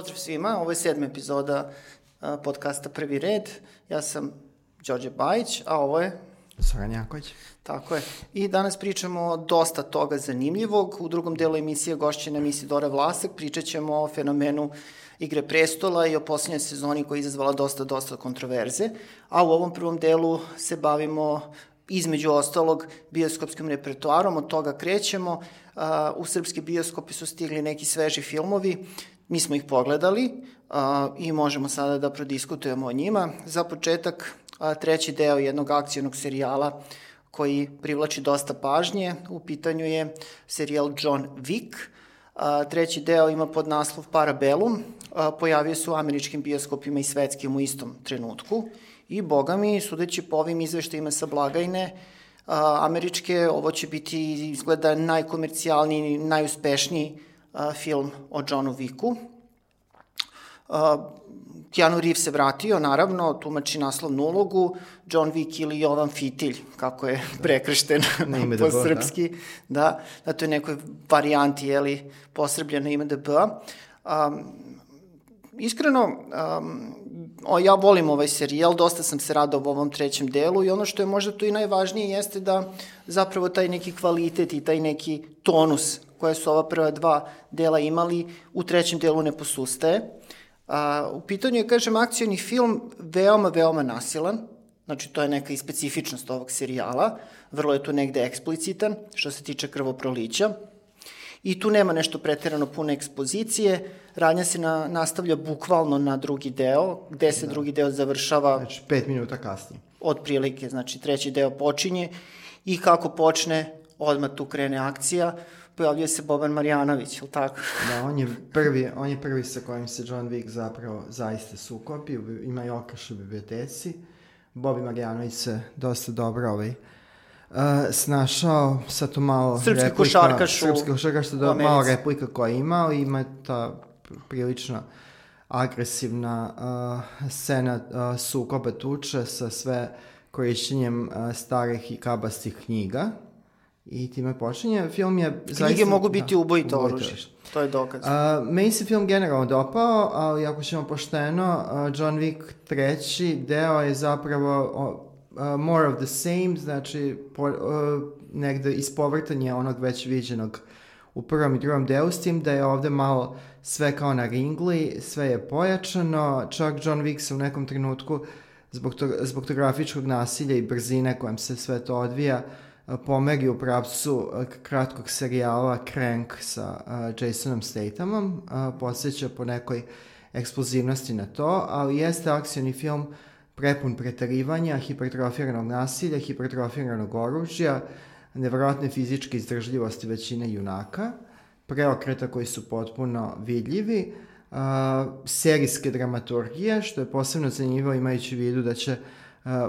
Pozdrav svima, ovo je sedma epizoda podcasta Prvi red. Ja sam Đorđe Bajić, a ovo je... Soran Jaković. Tako je. I danas pričamo dosta toga zanimljivog. U drugom delu emisije gošće nam Isidora Vlasak. Pričat ćemo o fenomenu Igre prestola i o posljednjoj sezoni koja je izazvala dosta, dosta kontroverze. A u ovom prvom delu se bavimo između ostalog bioskopskim repertoarom, od toga krećemo. U srpski bioskopi su stigli neki sveži filmovi, mi smo ih pogledali i možemo sada da prodiskutujemo o njima. Za početak, treći deo jednog akcijnog serijala koji privlači dosta pažnje. U pitanju je serijal John Wick. Treći deo ima pod naslov Parabellum. Pojavio se u američkim bioskopima i svetskim u istom trenutku. I, boga mi, sudeći po ovim izveštajima sa blagajne, a, američke, ovo će biti, izgleda, najkomercijalniji, najuspešniji a, film o Johnu Wicku. A, Keanu Reeves se vratio, naravno, tumači naslovnu ulogu, John Wick ili Jovan Fitilj, kako je prekršten po da srpski, da, da, to je nekoj varijanti, jeli, posrbljeno ime DB. Um, iskreno, um, o, ja volim ovaj serijal, dosta sam se radao u ovom trećem delu i ono što je možda tu i najvažnije jeste da zapravo taj neki kvalitet i taj neki tonus koje su ova prva dva dela imali u trećem delu ne posustaje. A, u pitanju je, kažem, akcijni film veoma, veoma nasilan, znači to je neka i specifičnost ovog serijala, vrlo je tu negde eksplicitan što se tiče krvoprolića. I tu nema nešto preterano puno ekspozicije, radnja se na, nastavlja bukvalno na drugi deo, gde se da. drugi deo završava... Znači, pet minuta kasnije. Od prilike, znači treći deo počinje i kako počne, odmah tu krene akcija, pojavljuje se Boban Marjanović, ili tako? Da, on je prvi, on je prvi sa kojim se John Wick zapravo zaista sukopi, ima i okaš u biblioteci. Bobi Marjanović se dosta dobro ovaj, uh, snašao sa to malo srpski replika, košarkaš srpski košarkaš što da malo replika koja ima, ali ima ta prilično agresivna uh, scena uh, sukoba tuče sa sve korišćenjem uh, starih i kabastih knjiga. I time počinje. Film je... Knjige zaista, mogu biti da, ubojito oružje. To je dokaz. Uh, meni se film generalno dopao, ali ako ćemo pošteno, uh, John Wick treći deo je zapravo uh, more of the same, znači po, uh, negde ispovrtanje onog već viđenog u prvom i drugom delu, s tim da je ovde malo sve kao na ringli, sve je pojačano, čak John Wick se u nekom trenutku zbog, to, zbog to grafičkog nasilja i brzine kojem se sve to odvija, pomeri u pravcu kratkog serijala Crank sa uh, Jasonom Stathamom, uh, podsjeća po nekoj eksplozivnosti na to, ali jeste akcijni film prepun pretarivanja, hipertrofiranog nasilja, hipertrofiranog oružja, nevjerojatne fizičke izdržljivosti većine junaka, preokreta koji su potpuno vidljivi, serijske dramaturgije, što je posebno zanimljivo imajući u vidu da će uh,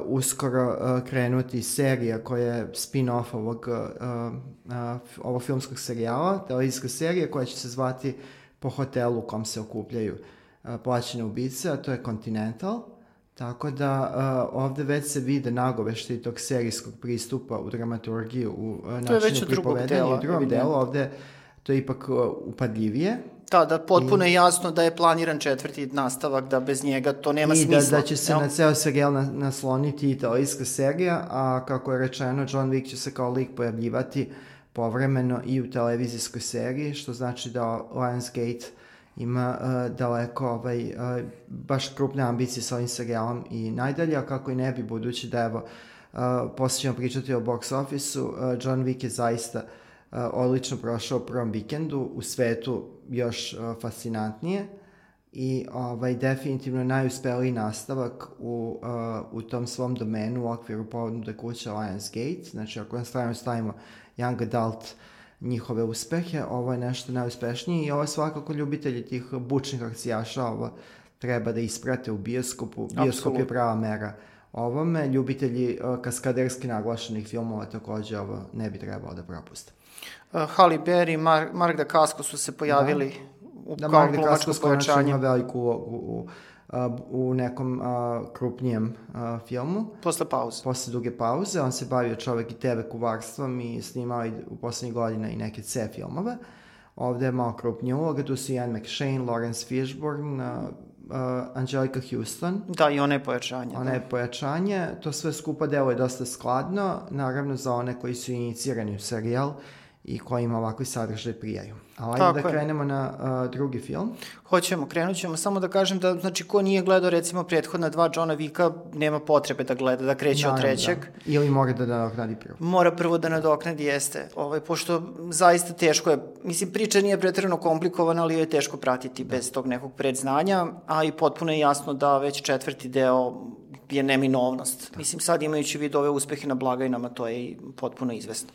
uskoro uh, krenuti serija koja je spin-off ovog, uh, uh, ovog filmskog serijala, televizijska serija koja će se zvati po hotelu u kom se okupljaju uh, plaćene ubice, a to je Continental. Tako da uh, ovde već se vide nagovešti tog serijskog pristupa u dramaturgiju, u uh, načinu pripovedanja. U drugom delu ovde to je ipak uh, upadljivije. Da, da potpuno I, je jasno da je planiran četvrti nastavak, da bez njega to nema i smisla. I da, da će se na ceo serijal na, nasloniti italijska serija, a kako je rečeno, John Wick će se kao lik pojavljivati povremeno i u televizijskoj seriji, što znači da Lionsgate ima uh, daleko ovaj, uh, baš krupne ambicije sa ovim serijalom i najdalje, a kako i ne bi, budući da evo, uh, posle ćemo pričati o box office-u, uh, John Wick je zaista uh, odlično prošao u prvom vikendu, u svetu još fascinantnije i ovaj, definitivno najuspeliji nastavak u, uh, u tom svom domenu u okviru ponude kuće Lionsgate, znači ako na stranu stavimo Young Adult njihove uspehe, ovo je nešto najuspešnije i ovo svakako ljubitelji tih bučnih akcijaša, ovo treba da isprate u bioskopu, bioskop Absolut. je prava mera ovome, ljubitelji uh, kaskaderski naglašenih filmova takođe ovo ne bi trebalo da propuste. Uh, Halle Berry Mar Mark Dacascos su se pojavili da. u da, kao glumačko pojačanje. ima veliku u, u, u nekom uh, krupnijem uh, filmu. Posle pauze. Posle duge pauze. On se bavio čovek i TV kuvarstvom i snimao i u poslednjih godina i neke C filmove. Ovde je malo krupnija uloga, tu su Ian McShane, Lawrence Fishburne, uh, uh, Angelica Houston. Da, i ona je pojačanje. Ona da. je pojačanje, to sve skupa delo je dosta skladno, naravno za one koji su inicirani u serijal i kojima ovakvi sadržaj prijaju. A ajde Tako da je. krenemo na uh, drugi film. Hoćemo, krenut ćemo. Samo da kažem da, znači, ko nije gledao, recimo, prethodna dva Johna Vika, nema potrebe da gleda, da kreće od Naravno, trećeg. Da. Ili mora da nadoknadi prvo. Mora prvo da nadoknadi jeste, ovaj, pošto zaista teško je, mislim priča nije pretredno komplikovana, ali je teško pratiti da. bez tog nekog predznanja, a i potpuno je jasno da već četvrti deo je neminovnost. Da. Mislim sad imajući vid ove uspehe na blagajnama, to je i potpuno izvesno.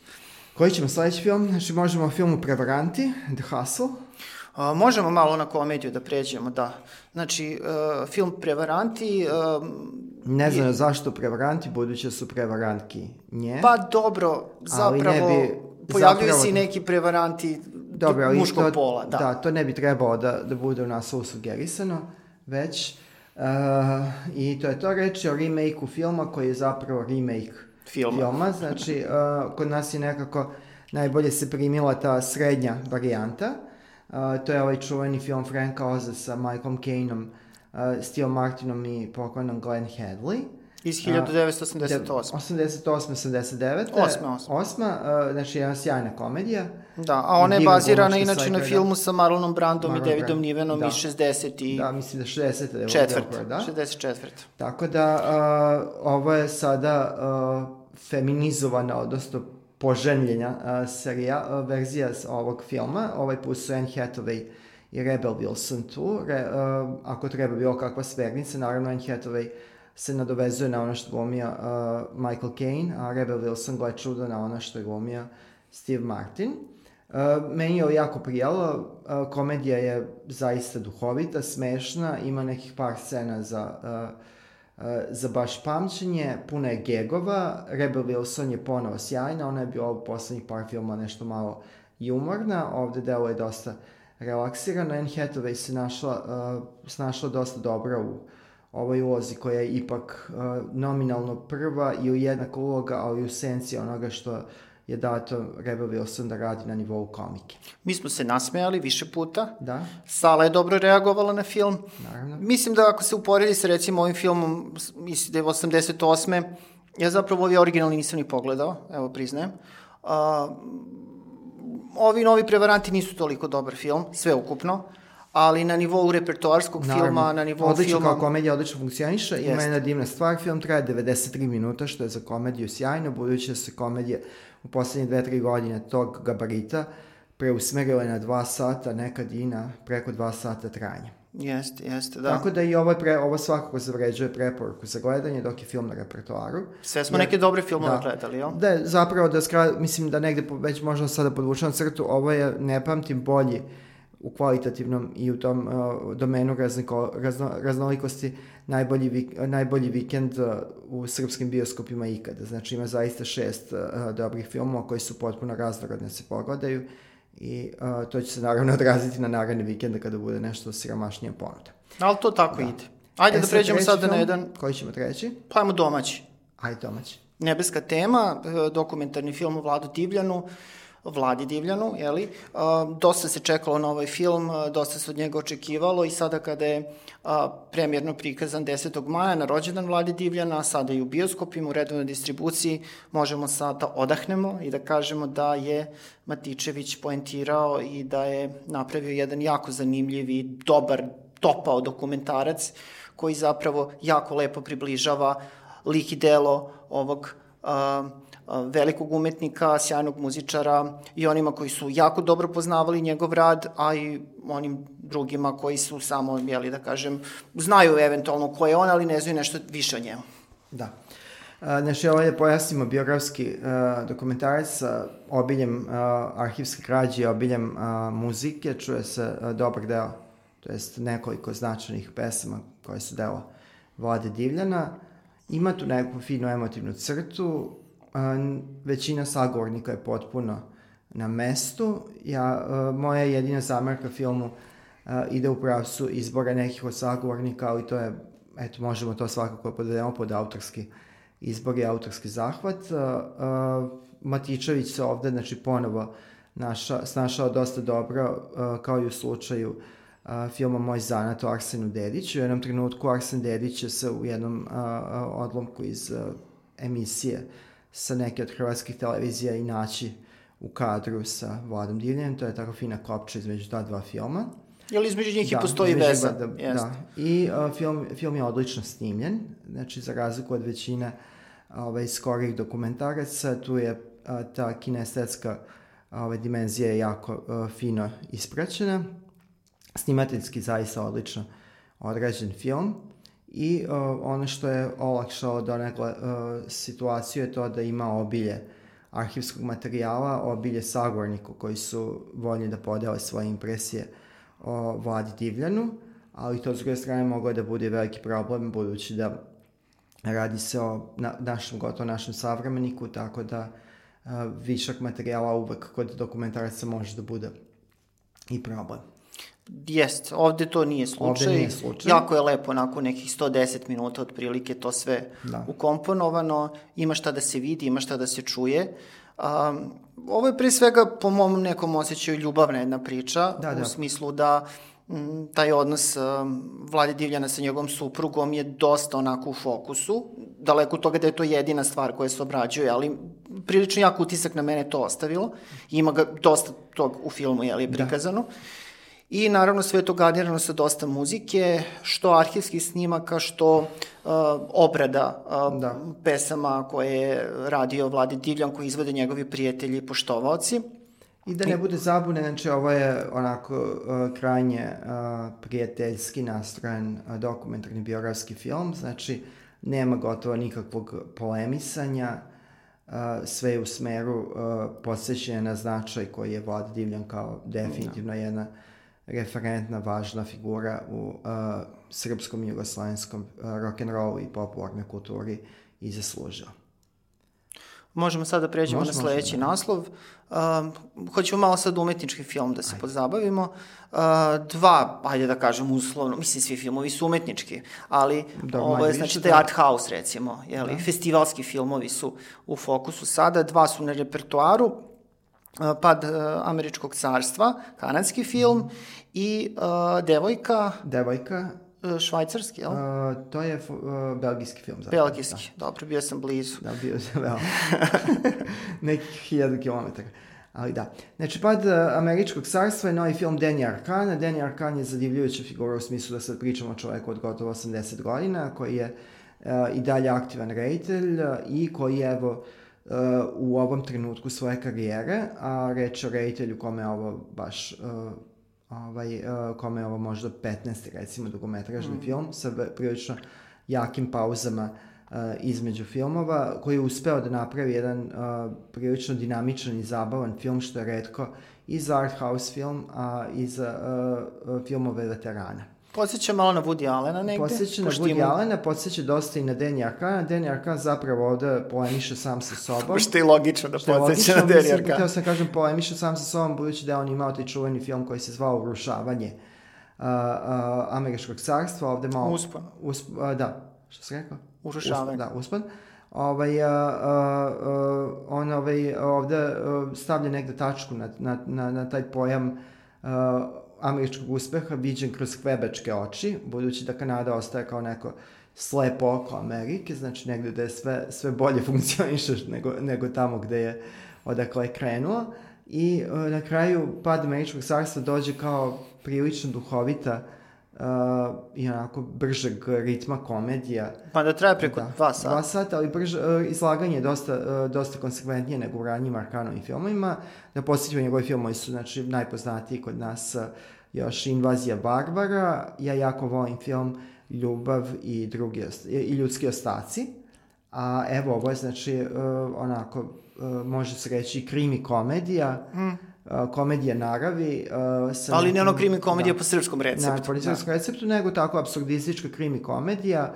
Koji ćemo sledeći film? Znači možemo o filmu Prevaranti, The Hustle. A, možemo malo na komediju da pređemo, da. Znači, uh, film Prevaranti... Uh, Ne znam je... zašto prevaranti, buduće su prevarantki nje. Pa dobro, zapravo, ne bi, pojavljuju zapravo, se i neki prevaranti dobro, ali muškog to, pola. Da. da, to ne bi trebalo da, da bude u nas sugerisano, već... Uh, I to je to reći o remake-u filma koji je zapravo remake filma. filma. Znači, uh, kod nas je nekako najbolje se primila ta srednja varijanta. Uh, to je ovaj čuveni film Franka Oza sa Michaelom Caineom, uh, Steve Martinom i pokojnom Glenn Hadley. Iz 1988. 88. 89. 8. 8. Uh, znači, jedna sjajna komedija. Da, a ona je bazirana inače na filmu sa Marlonom Brandom Marlon i Davidom Brand. Nivenom da. iz 60. i... Da, mislim da 60. Da je četvrt, da? 64. Tako da, uh, ovo je sada uh, feminizovana, odnosno poženljena uh, serija, uh, verzija ovog filma. Ovaj put su Anne Hathaway i Rebel Wilson tu. Re, uh, ako treba bilo kakva svernica, naravno Anne Hathaway se nadovezuje na ono što glumio uh, Michael Caine, a Rebel Wilson gleda čudo na ono što je glumio Steve Martin. Uh, meni je jako prijalo, uh, komedija je zaista duhovita, smešna, ima nekih par scena za, uh, za baš pamćenje, puno je gegova, Rebel Wilson je ponovo sjajna, ona je bila u poslednjih par filma nešto malo jumorna, ovde delo je dosta relaksirano, Anne Hathaway se našla, snašla dosta dobro u ovoj ulozi koja je ipak nominalno prva i u jednaka uloga, ali u senci onoga što je dato Rebel Wilson da radi na nivou komike. Mi smo se nasmejali više puta. Da. Sala je dobro reagovala na film. Naravno. Mislim da ako se uporedi sa recimo ovim filmom iz 88. Ja zapravo ovaj originalni nisam ni pogledao, evo priznajem. Uh, ovi novi prevaranti nisu toliko dobar film, sve ukupno ali na nivou repertoarskog Naravno. filma, na nivou odlično, filma... kao komedija odlično funkcioniše, Jest. ima jedna divna stvar, film traje 93 minuta, što je za komediju sjajno, budući da se komedije u poslednje dve, tri godine tog gabarita preusmerile na dva sata, nekad i na preko dva sata trajanja. Jeste, jeste, da. Tako da i ovo, pre, ovo svakako zavređuje preporuku za gledanje dok je film na repertoaru. Sve smo Jer, neke dobre filmove da, gledali, jel? Da, zapravo da skra, mislim da negde već možda sada podvučam crtu, ovo je, ne pamtim, bolji u kvalitativnom i u tom uh, domenu razniko, razno, raznolikosti najbolji, vik, najbolji vikend uh, u srpskim bioskopima ikada. Znači ima zaista šest uh, dobrih filmova koji su potpuno raznorodne se pogledaju i uh, to će se naravno odraziti na naredne vikende kada bude nešto siromašnija ponuda. Ali to tako da. ide. Ajde e, da pređemo sada film, na jedan... Koji ćemo treći? Pa ajmo domaći. Ajde domaći. Nebeska tema, dokumentarni film o Vladu Divljanu. Uh, Vladi Divljanu, jeli? dosta se čekalo na ovaj film, dosta se od njega očekivalo i sada kada je premjerno prikazan 10. maja na rođendan Vladi Divljana, sada i u bioskopima, u redovnoj distribuciji, možemo sada odahnemo i da kažemo da je Matičević poentirao i da je napravio jedan jako zanimljiv i dobar, topao dokumentarac koji zapravo jako lepo približava lik i delo ovog uh, velikog umetnika, sjajnog muzičara i onima koji su jako dobro poznavali njegov rad, a i onim drugima koji su samo, jeli da kažem, znaju eventualno ko je on, ali ne znaju nešto više o njemu. Da. Znači, ovo je pojasnimo biografski uh, dokumentarac sa obiljem uh, arhivske krađe i obiljem uh, muzike. Čuje se uh, dobar deo, to jest nekoliko značajnih pesama koje su deo Vlade Divljana. Ima tu neku finu emotivnu crtu, većina sagovornika je potpuno na mestu. Ja, moja jedina zamerka filmu ide u pravcu izbora nekih od sagovornika, ali to je, eto, možemo to svakako podelimo pod autorski izbor i autorski zahvat. Matičević se ovde, znači, ponovo naša, snašao dosta dobro, uh, kao i u slučaju uh, filma Moj zanat o Arsenu Dediću. U jednom trenutku Arsen Dedić je se u jednom uh, odlomku iz uh, emisije sa neke od hrvatskih televizija i naći u kadru sa Vladom Divljanem. To je tako fina kopča između ta dva filma. Jel između njih da, i postoji veza? Da, da. I uh, film, film je odlično snimljen, znači za razliku od većine ovaj, skorih dokumentaraca, tu je uh, ta kinestetska ovaj, dimenzija je jako uh, fino ispraćena. Snimateljski zaista odlično odrađen film. I uh, ono što je olakšalo donekle uh, situaciju je to da ima obilje arhivskog materijala, obilje sagorniku koji su voljni da podele svoje impresije o Vladi Divljanu, ali to s druge strane moglo da bude veliki problem budući da radi se o na, našem, gotovo našem savremeniku, tako da uh, višak materijala uvek kod dokumentaraca može da bude i problem. Jest, ovde to nije slučaj. Ovde nije slučaj. Jako je lepo, nakon nekih 110 minuta otprilike to sve da. ukomponovano, ima šta da se vidi, ima šta da se čuje. Um, ovo je pre svega, po mom nekom osjećaju, ljubavna jedna priča, da, da. u smislu da m, taj odnos um, Vlade Divljana sa njegovom suprugom je dosta onako u fokusu, daleko od toga da je to jedina stvar koja se obrađuje, ali prilično jako utisak na mene to ostavilo. Ima ga dosta tog u filmu, je li, da. prikazano. Da. I naravno sve to garnirano sa dosta muzike, što arhivskih snimaka, što uh, obrada uh, da. pesama koje je radio Vladi Divljan, koji izvode njegovi prijatelji i poštovaoci. I da ne bude zabune, znači ovo je onako uh, krajnje uh, prijateljski nastrojen uh, dokumentarni biografski film, znači nema gotovo nikakvog polemisanja, uh, sve je u smeru uh, podsjećanja na značaj koji je Vlada Divljan kao definitivno da. jedna referentna, važna figura u uh, srpskom i jugoslavenskom uh, rock'n'rollu i popularnoj kulturi i zaslužio. Možemo sad da pređemo možemo, na sledeći možemo. naslov. Uh, hoćemo malo sad umetnički film da se ajde. pozabavimo. Uh, dva, ajde da kažem uslovno, mislim svi filmovi su umetnički, ali da, ovo je znači taj da. art house recimo, jeli, da. festivalski filmovi su u fokusu sada, dva su na repertoaru, pad američkog carstva, kanadski film mm. i uh, Devojka... Devojka. Švajcarski, jel? Uh, to je uh, belgijski film. Zapravo. Belgijski, da. dobro, bio sam blizu. Da, bio sam, evo. Nekih hiljada kilometara. Ali da. Znači, pad uh, američkog carstva je novi film Danny Arkana. Danny Arkan je zadivljujuća figura u smislu da sad pričamo o čoveku od gotovo 80 godina, koji je uh, i dalje aktivan reditelj uh, i koji je, evo, uh, u ovom trenutku svoje karijere, a reč o reditelju kome je ovo baš uh, ovaj, uh, kome je ovo možda 15. recimo dugometražni mm. film sa prilično jakim pauzama uh, između filmova, koji je uspeo da napravi jedan uh, prilično dinamičan i zabavan film, što je redko i za art house film, a i za uh, filmove veterana. Podsjeća malo na Woody Allena negde. Podsjeća na Woody ima... Allena, podsjeća dosta i na Danny Arkana. Danny Arkan zapravo ovde polemiše sam sa sobom. Što je logično da podsjeća na Danny Arkana. Htio sam kažem polemiše sam sa sobom, budući da on imao taj čuveni film koji se zvao Urušavanje uh, uh, američkog carstva. Ovde malo... Uspon. Usp, uh, da, što si rekao? Urušavanje. Da, uspon. Ovaj, uh, uh, on ovaj, ovde uh, stavlja negde tačku na, na, na, na taj pojam uh, američkog uspeha viđen kroz kvebačke oči, budući da Kanada ostaje kao neko slepo oko Amerike, znači negde je sve, sve bolje funkcioniše nego, nego tamo gde je odakle je krenuo. I uh, na kraju pad američkog carstva dođe kao prilično duhovita uh, i onako bržeg ritma komedija. Pa da traje preko da, dva sata. Dva sata, ali brž, uh, izlaganje je dosta, uh, dosta konsekventnije nego u ranjim Arkanovim filmovima. Da posjetimo njegovi filmovi su znači, najpoznatiji kod nas uh, još Invazija Barbara. Ja jako volim film Ljubav i, drugi, i ljudski ostaci. A evo, ovo je znači uh, onako, uh, može se reći krimi komedija. Mm komedija naravi. Uh, sa Ali ne ono krimi komedija da, po srpskom receptu. Ne, po srpskom da. receptu, nego tako absurdistička krimi komedija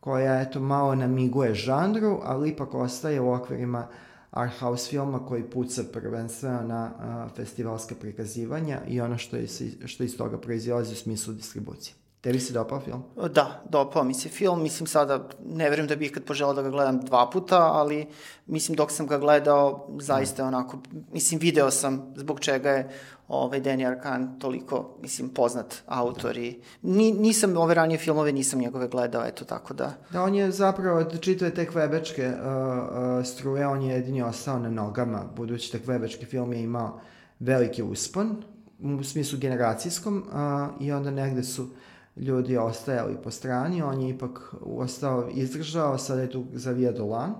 koja, eto, malo namiguje žanru, ali ipak ostaje u okvirima art house filma koji puca prvenstveno na uh, festivalske prikazivanja i ono što, je, što iz toga proizilazi u smislu distribucije. Tebi se dopao film? Da, dopao mi se film. Mislim sada, ne verujem da bih ikad poželao da ga gledam dva puta, ali mislim dok sam ga gledao, zaista je onako, mislim video sam zbog čega je ovaj Danny Arkan toliko, mislim, poznat autor i ni, nisam ove ranije filmove, nisam njegove gledao, eto, tako da... Da, on je zapravo od čitave te kvebečke uh, uh, struje, on je jedini ostao na nogama, budući da kvebečki film je imao veliki uspon, u smislu generacijskom, uh, i onda negde su ljudi ostajali po strani, on je ipak ostao, izdržao, sada je tu Zavija Dolan,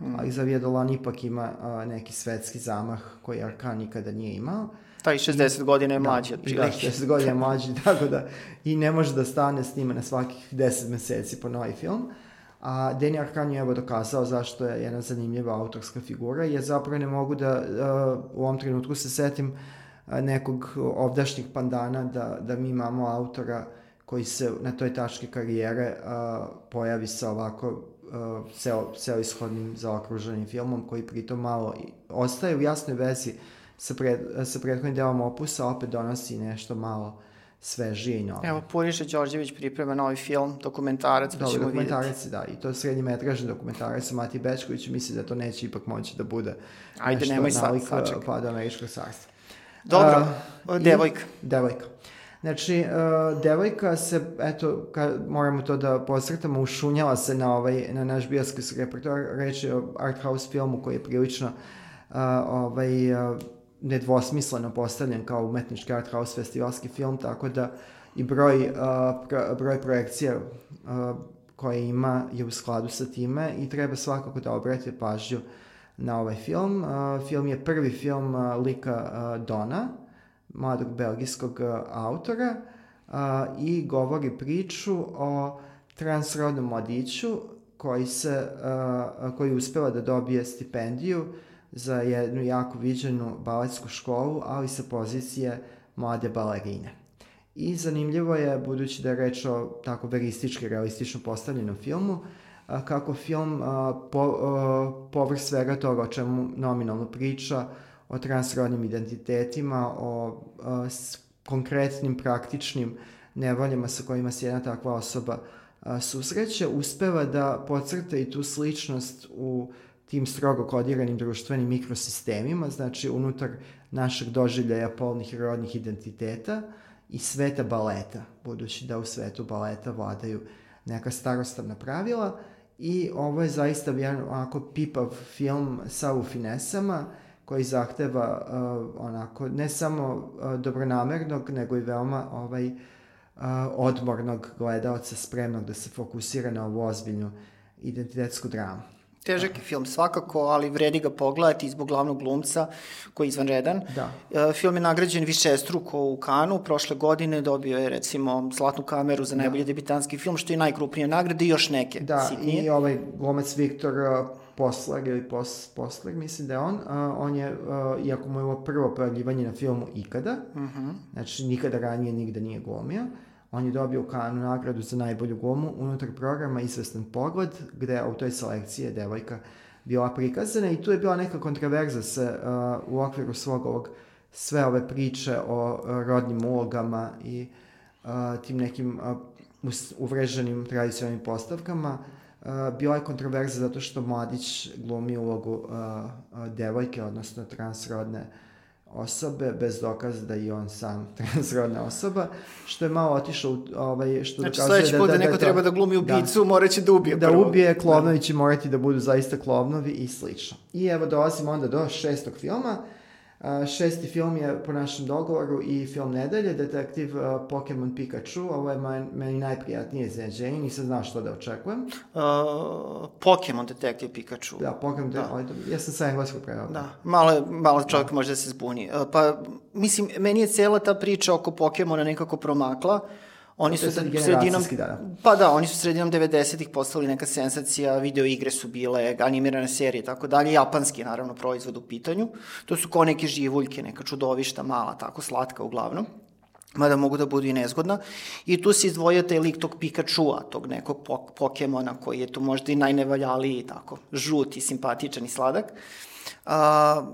mm. ali Zavija Dolan ipak ima uh, neki svetski zamah koji Arkan nikada nije imao. Taj 60 I, godina je da, mlađi od prilike. Da, 60 godina je mlađi, tako da i ne može da stane s njima na svakih 10 meseci po novi film. A Danny Arkan je evo dokazao zašto je jedna zanimljiva autorska figura, jer zapravo ne mogu da uh, u ovom trenutku se setim uh, nekog ovdašnjih pandana da, da mi imamo autora koji se na toj tački karijere uh, pojavi sa ovako uh, ceo, ceo ishodnim zaokruženim filmom koji pritom malo ostaje u jasnoj vezi sa, pred, sa prethodnim delom opusa opet donosi nešto malo svežije i novo. Evo, Puriša Đorđević priprema novi film, dokumentarac, pa ćemo dokumentarac, da, i to je srednji metražni dokumentarac sa Mati Bečković, misli da to neće ipak moći da bude Ajde, nemoj sad, saček. Pa do američkog carstva. Dobro, uh, devojka. I, devojka. Znači, uh, devojka se, eto, ka, moramo to da posrtamo, ušunjala se na, ovaj, na naš bioskopski repertoar, reći o art house filmu koji je prilično uh, ovaj, uh, nedvosmisleno postavljen kao umetnički art house festivalski film, tako da i broj, uh, pro, broj projekcija uh, koje ima je u skladu sa time i treba svakako da obratite pažnju na ovaj film. Uh, film je prvi film uh, lika uh, Dona, mladog belgijskog uh, autora uh, i govori priču o transrodnom mladiću koji se uh, koji uspeva da dobije stipendiju za jednu jako viđenu baletsku školu, ali sa pozicije mlade balerine. I zanimljivo je, budući da je reč o tako veristički, realistično postavljenom filmu, kako film po, povrh svega toga o čemu nominalno priča, o transrodnim identitetima, o konkretnim, praktičnim nevoljama sa kojima se jedna takva osoba susreće, uspeva da pocrta i tu sličnost u tim strogo kodiranim društvenim mikrosistemima, znači unutar našeg doživljaja polnih i rodnih identiteta i sveta baleta, budući da u svetu baleta vladaju neka starostavna pravila. I ovo je zaista jedan onako pipav film sa ufinesama koji zahteva uh, onako ne samo uh, dobronamernog nego i veoma ovaj uh, odmornog gledaoca spremnog da se fokusira na ovu ozbiljnu identitetsku dramu. Težak je film svakako, ali vredi ga pogledati zbog glavnog glumca koji je izvanredan. Da. E, film je nagrađen više struko u Kanu, prošle godine dobio je recimo Zlatnu kameru za da. najbolji da. debitanski film, što je najkrupnija nagrada i još neke da, sitnije. i ovaj glumac Viktor Posler ili Pos, Posler, mislim da je on, uh, on je, uh, iako mu je ovo prvo pojavljivanje na filmu ikada, mhm. -huh. znači nikada ranije nigde nije glumio, uh, On je dobio u Kanu nagradu za najbolju glumu unutar programa Izvestan pogled, gde u toj selekciji je devojka bila prikazana i tu je bila neka kontraverza se uh, u okviru svog ovog sve ove priče o uh, rodnim ulogama i uh, tim nekim uh, uvreženim tradicionalnim postavkama. Uh, bila je kontroverza zato što Mladić glumi ulogu uh, uh, devojke, odnosno transrodne osobe bez dokaza da i on sam transrodna osoba, što je malo otišao ovaj što znači, dokazuje da, da, da, neko da, treba da glumi ubicu, da, moraće da ubije da prvo. ubije klovnovi će morati da budu zaista klovnovi i slično. I evo dolazimo onda do šestog filma šesti film je po našem dogovoru i film nedelje, detektiv uh, Pokemon Pikachu. Ovo je maj, meni najprijatnije iznenađenje, nisam znao što da očekujem. Uh, Pokemon detektiv Pikachu. Da, Pokemon, da. Ovaj, ja sam sa engleskog prevao. Da, malo, malo čovjek da. može da se zbuni. Uh, pa, mislim, meni je cela ta priča oko Pokemona nekako promakla. Uh, Oni su sredinom, da, da. Pa da, oni su sredinom 90-ih postali neka sensacija, video igre su bile, animirane serije i tako dalje, japanski naravno proizvod u pitanju. To su kao neke živuljke, neka čudovišta mala, tako slatka uglavnom mada mogu da budu i nezgodna. I tu se izdvojio taj lik tog Pikachu-a, tog nekog Pokemona koji je tu možda i najnevaljaliji, tako, žut i simpatičan i sladak. A,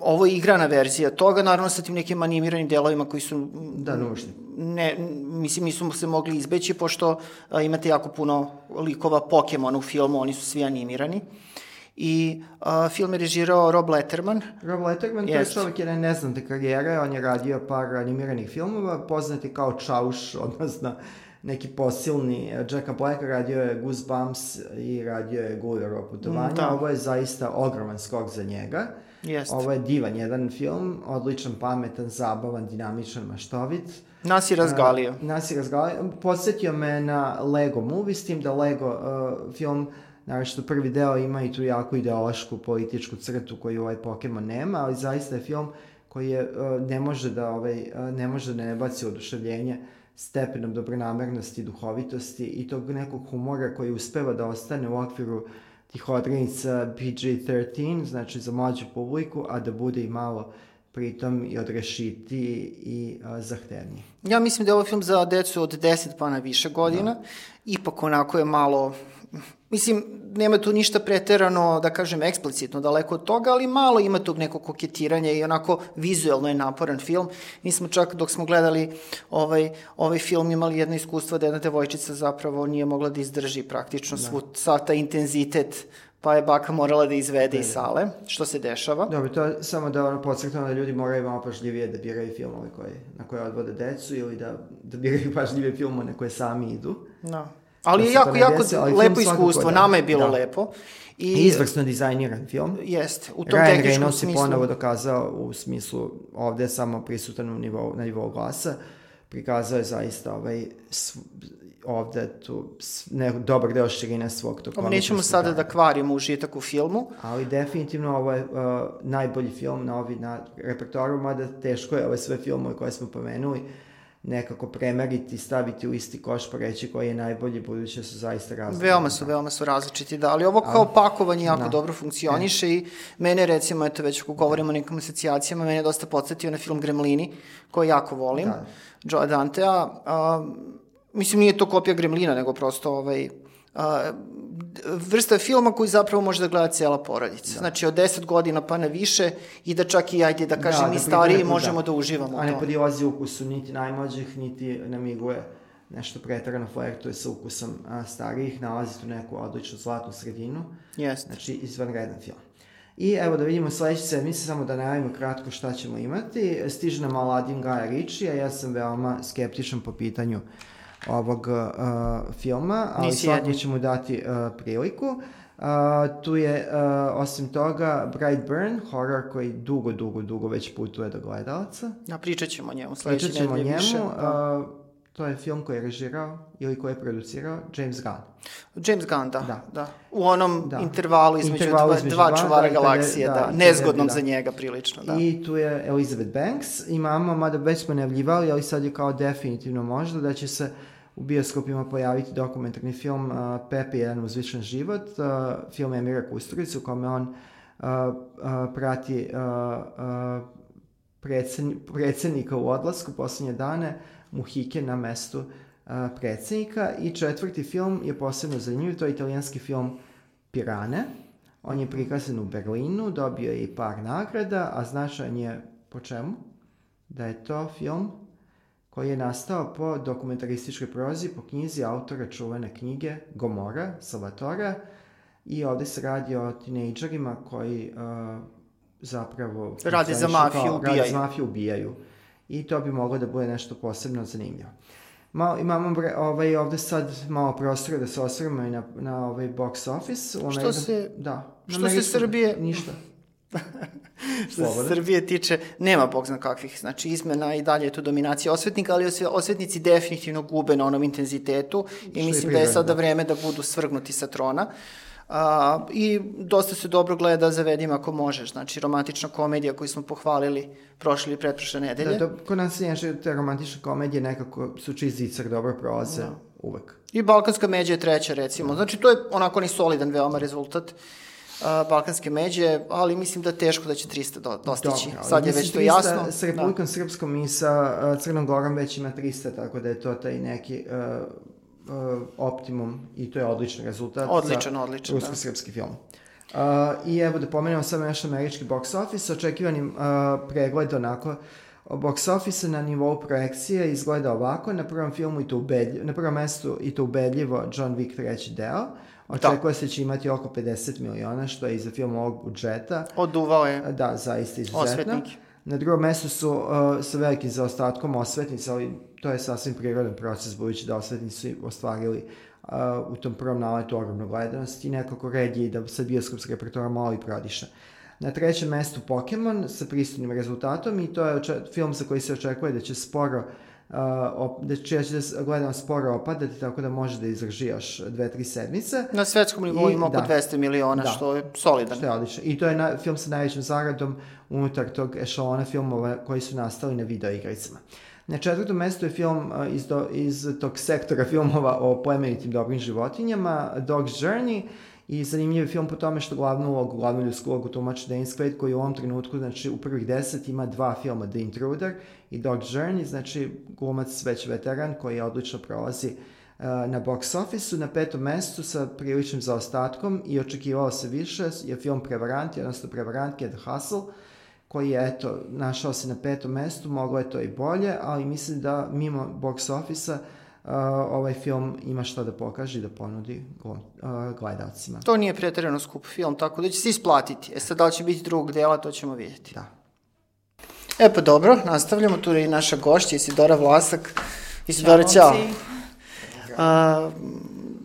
ovo je igrana verzija toga, naravno sa tim nekim animiranim delovima koji su... Da, nužni. Ne, mislim, nisu se mogli izbeći, pošto a, imate jako puno likova Pokemona u filmu, oni su svi animirani. I a, film je režirao Rob Letterman. Rob Letterman, to je čovjek jedne neznate karijere, on je radio par animiranih filmova, poznati kao Čauš, odnosno neki posilni Jacka Blacka, radio je Goosebumps i radio je Gullero putovanja. Mm, da. Ovo je zaista ogroman skok za njega. Jest. Ovo je divan jedan film, odličan, pametan, zabavan, dinamičan, maštovit. Nas je razgalio. Uh, nas je razgalio. Podsetio me na Lego movie, s tim da Lego uh, film Naravno prvi deo ima i tu jako ideološku političku crtu koju ovaj Pokemon nema, ali zaista je film koji je, uh, ne može da ovaj, uh, ne može da ne baci oduševljenje stepenom dobronamernosti, duhovitosti i tog nekog humora koji uspeva da ostane u okviru tih odrednica PG-13, znači za mlađu publiku, a da bude i malo pritom i odrešiti i uh, zahtevniji. Ja mislim da je ovo film za decu od 10 pa na više godina. Da. Ipak onako je malo Mislim, nema tu ništa preterano, da kažem, eksplicitno daleko od toga, ali malo ima tog nekog koketiranja i onako vizuelno je naporan film. Mi smo čak dok smo gledali ovaj, ovaj film imali jedno iskustvo da jedna devojčica zapravo nije mogla da izdrži praktično da. svu, sav ta intenzitet pa je baka morala da izvede da, iz da. sale, što se dešava. Dobro, to je samo da ono podsjetamo da ljudi moraju malo pažljivije da biraju filmove koje, na koje odvode decu ili da, da biraju pažljivije filmove na koje sami idu. Da. Ali da je jako, jako ali lepo iskustvo, da. nama je bilo da. lepo. I, izvrsno dizajniran film. Jeste, u tom Ryan tehničkom Reynolds smislu. je ponovo dokazao u smislu ovde samo prisutan u nivou, na nivou glasa. Prikazao je zaista ovaj, ovde tu ne, dobar deo širine svog tog komičnog Nećemo sada da kvarimo užitak u filmu. Ali definitivno ovo je uh, najbolji film na ovi na repertoaru, mada teško je ove sve filmove koje smo pomenuli nekako premeriti, staviti u isti koš pa reći koji je najbolji, budući da su zaista različiti. Veoma su, veoma su različiti, da, ali ovo kao ali, pakovanje jako da. dobro funkcioniše e. i mene recimo, eto već ako govorimo o nekim asocijacijama, mene je dosta podsjetio na film Gremlini, koji jako volim, da. Joe Dantea, a, mislim nije to kopija Gremlina, nego prosto ovaj, a, vrsta filma koji zapravo može da gleda cijela porodica. Da. Znači od 10 godina pa na više i da čak i ajde da kažem da, mi da stariji da. možemo da, da uživamo A ne podilazi ukusu niti najmlađih, niti namiguje nešto pretarano flertuje sa ukusom a, starijih, nalazi tu neku odličnu zlatnu sredinu. Jeste. Znači izvanredan film. I evo da vidimo sledeće sedmice, samo da najavimo kratko šta ćemo imati. Stiže nam Aladdin Gaja a ja sam veoma skeptičan po pitanju uh, ovog uh, filma, ali Nisi svakako ćemo dati uh, priliku. Uh, tu je, uh, osim toga, Brightburn, horror koji dugo, dugo, dugo već putuje do gledalca. Ja, pričat ćemo o njemu sledeće nedelje više. Pričat ćemo o njemu. Da. Uh, to je film koji je režirao ili koji je producirao James Gunn. James Gunn, da. da. da. U onom da. intervalu između, intervalu dva, između dva, dva čuvara da, galaksije, da, da, nezgodnom da. za njega prilično, da. I tu je Elizabeth Banks, imamo, mada već smo najavljivali, ali sad je kao definitivno možda da će se uh, u bioskopima pojaviti dokumentarni film uh, Pepe, jedan uzvičan život, uh, film Emira Kusturica u kome on uh, uh, prati uh, uh, predsedn, predsednika u odlasku poslednje dane, Muhike na mestu uh, predsednika i četvrti film je posebno zanimljiv, to je italijanski film Pirane. On je prikazan u Berlinu, dobio je i par nagrada, a značajan je po čemu? Da je to film koji je nastao po dokumentarističkoj prozi po knjizi autora čuvene knjige Gomora, Salvatora i ovde se radi o tinejdžerima koji uh, zapravo... Radi za mafiju, kao, ubijaju. Radi za mafiju, ubijaju. I to bi moglo da bude nešto posebno zanimljivo. Malo, imamo bre, ovaj, ovde sad malo prostora da se osvrme i na, na ovaj box office. Što što se, da, što se Srbije... Ništa. što se Srbije tiče, nema bog zna kakvih, znači izmena i dalje je to dominacija osvetnika, ali osvetnici definitivno gube na onom intenzitetu i što mislim je da je sada da. vreme da budu svrgnuti sa trona. A, I dosta se dobro gleda za vedim ako možeš, znači romantična komedija koju smo pohvalili prošle i pretprošle nedelje. Da, da, kod nas je te romantične komedije nekako su čizicar dobro prolaze da. uvek. I Balkanska međa je treća recimo, znači to je onako ni solidan veoma rezultat. Uh, balkanske međe, ali mislim da je teško da će 300 do, dostići. Dobro, Sad je već to jasno. Sa Republikom da. Srpskom i sa uh, Crnom Gorom već ima 300, tako da je to taj neki uh, uh, optimum i to je odličan rezultat odličan, za odličan, rusko-srpski da. film. Uh, I evo da pomenemo samo još američki box office, očekivani uh, pregled onako box office na nivou projekcije izgleda ovako, na prvom filmu i to ubedljivo, na prvom mestu i to ubedljivo John Wick treći deo, Očekuje da. se da će imati oko 50 miliona, što je i za film ovog budžeta. Oduvao je. Da, zaista izuzetno. Osvetnik. Na drugom mestu su uh, sa velikim zaostatkom osvetnice, ali to je sasvim prirodan proces, budući da osvetnici su ostvarili uh, u tom prvom naletu ogromnu gledanost i nekako red je da sa bioskopskog repertora malo i prodiše. Na trećem mestu Pokemon sa pristupnim rezultatom i to je film za koji se očekuje da će sporo uh, op, da će, će da gledam sporo opadati, tako da može da izdrži još dve, tri sedmice. Na svetskom nivou ima oko da, 200 miliona, da, što je solidan. Što je odlično. I to je na, film sa najvećim zaradom unutar tog ešalona filmova koji su nastali na videoigricama. Na četvrtom mestu je film uh, iz, do, iz tog sektora filmova o plemenitim dobrim životinjama, Dog's Journey, I zanimljiv je film po tome što glavnu ulogu, glavnu ljudsku ulogu tumači Dennis Quaid koji u ovom trenutku, znači u prvih deset ima dva filma, The Intruder i Dog Journey, znači glumac već veteran koji odlično prolazi uh, na box office-u. Na petom mestu sa priličnim zaostatkom i očekivalo se više je film Prevaranti, odnosno Prevarantke The Hustle, koji je, eto, našao se na petom mestu, moglo je to i bolje, ali mislim da mimo box office-a Uh, ovaj film ima šta da pokaže i da ponudi uh, gledalcima. To nije pretjerano skup film, tako da će se isplatiti. E sad, da li će biti drugog dela, to ćemo vidjeti. Da. E pa dobro, nastavljamo. Tu je i naša gošća, Isidora Vlasak. Isidora, ćao. A,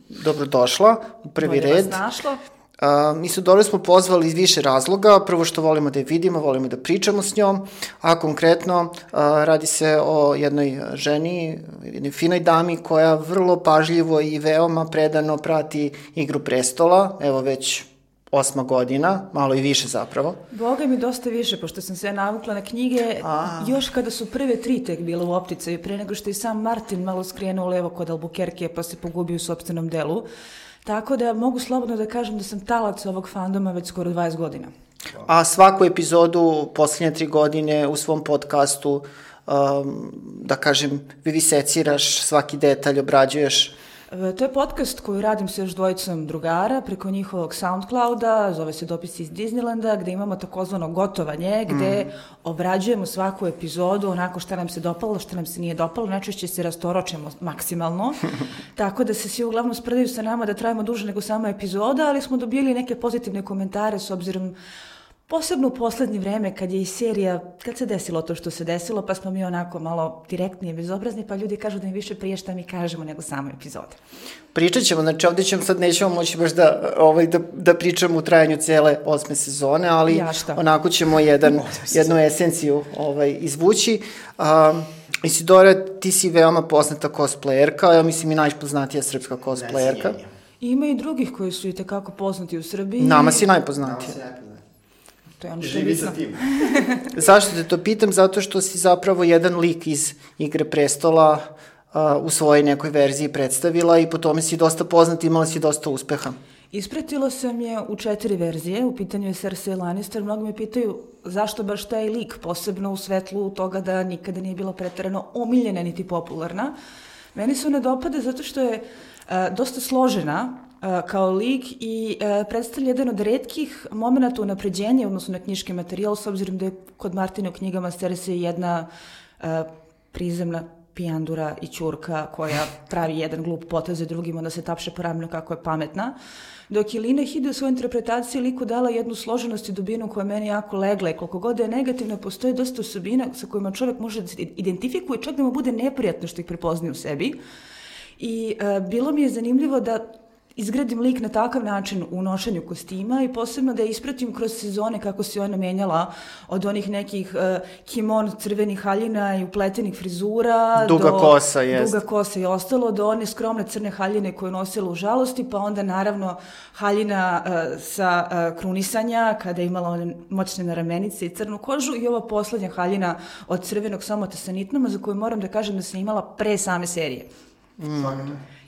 dobrodošla u prvi Bolje red. Bolje vas našlo. Uh, mi su dobro smo pozvali iz više razloga. Prvo što volimo da je vidimo, volimo da pričamo s njom, a konkretno uh, radi se o jednoj ženi, jednoj finoj dami koja vrlo pažljivo i veoma predano prati igru prestola, evo već osma godina, malo i više zapravo. Boga mi dosta više, pošto sam se navukla na knjige, A. još kada su prve tri tek bile u opticaju, pre nego što je sam Martin malo skrenuo levo kod Albuquerque pa se pogubio u sobstvenom delu. Tako da mogu slobodno da kažem da sam talac ovog fandoma već skoro 20 godina. A svaku epizodu poslednje tri godine u svom podcastu, um, da kažem, viviseciraš svaki detalj, obrađuješ to je podcast koji radim sa još dvojicom drugara preko njihovog Soundclouda, zove se Dopisi iz Disneylanda, gde imamo takozvano gotovanje, gde mm. obrađujemo svaku epizodu onako šta nam se dopalo, šta nam se nije dopalo, najčešće se rastoročemo maksimalno, tako da se svi uglavnom spredaju sa nama da trajimo duže nego sama epizoda, ali smo dobili neke pozitivne komentare s obzirom Posebno u poslednje vreme kad je i serija, kad se desilo to što se desilo, pa smo mi onako malo direktni i bezobrazni, pa ljudi kažu da im više prije šta mi kažemo nego samo epizode. Pričat ćemo, znači ovde ćemo sad nećemo moći baš da, ovaj, da, da pričamo u trajanju cele osme sezone, ali ja onako ćemo jedan, jednu esenciju ovaj, izvući. Um, Isidora, ti si veoma poznata cosplayerka, ja mislim i najpoznatija srpska cosplayerka. Ima i drugih koji su i tekako poznati u Srbiji. Nama si najpoznatija. Nama si najpoznatija. To je ono što Živi sa tim. Zašto te to pitam? Zato što si zapravo jedan lik iz Igre prestola uh, u svojoj nekoj verziji predstavila i po tome si dosta poznat, imala si dosta uspeha. Ispratila sam je u četiri verzije, u pitanju je Cersei Lannister, mnogo me pitaju zašto baš taj lik, posebno u svetlu toga da nikada nije bila pretarano omiljena niti popularna. Meni se ne dopade zato što je uh, dosta složena, kao lik i predstavlja jedan od redkih momenta unapređenja odnosno na knjiški materijal, s obzirom da je kod Martina u knjigama Cersei jedna prizemna pijandura i čurka koja pravi jedan glup potez za drugim, onda se tapše po kako je pametna. Dok je Lina Hide u svojoj interpretaciji liku dala jednu složenost i dubinu koja meni jako legla i koliko god da je negativna, postoje dosta osobina sa kojima čovjek može da se identifikuje, čak da mu bude neprijatno što ih prepoznaje u sebi. I bilo mi je zanimljivo da izgradim lik na takav način u nošenju kostima i posebno da je ispratim kroz sezone kako se ona menjala od onih nekih uh, kimon crvenih haljina i upletenih frizura duga do, kosa jest. duga kosa i ostalo do one skromne crne haljine koje je nosila u žalosti pa onda naravno haljina uh, sa uh, krunisanja kada je imala one moćne naramenice i crnu kožu i ova poslednja haljina od crvenog somota sa nitnama za koju moram da kažem da sam imala pre same serije. Mm.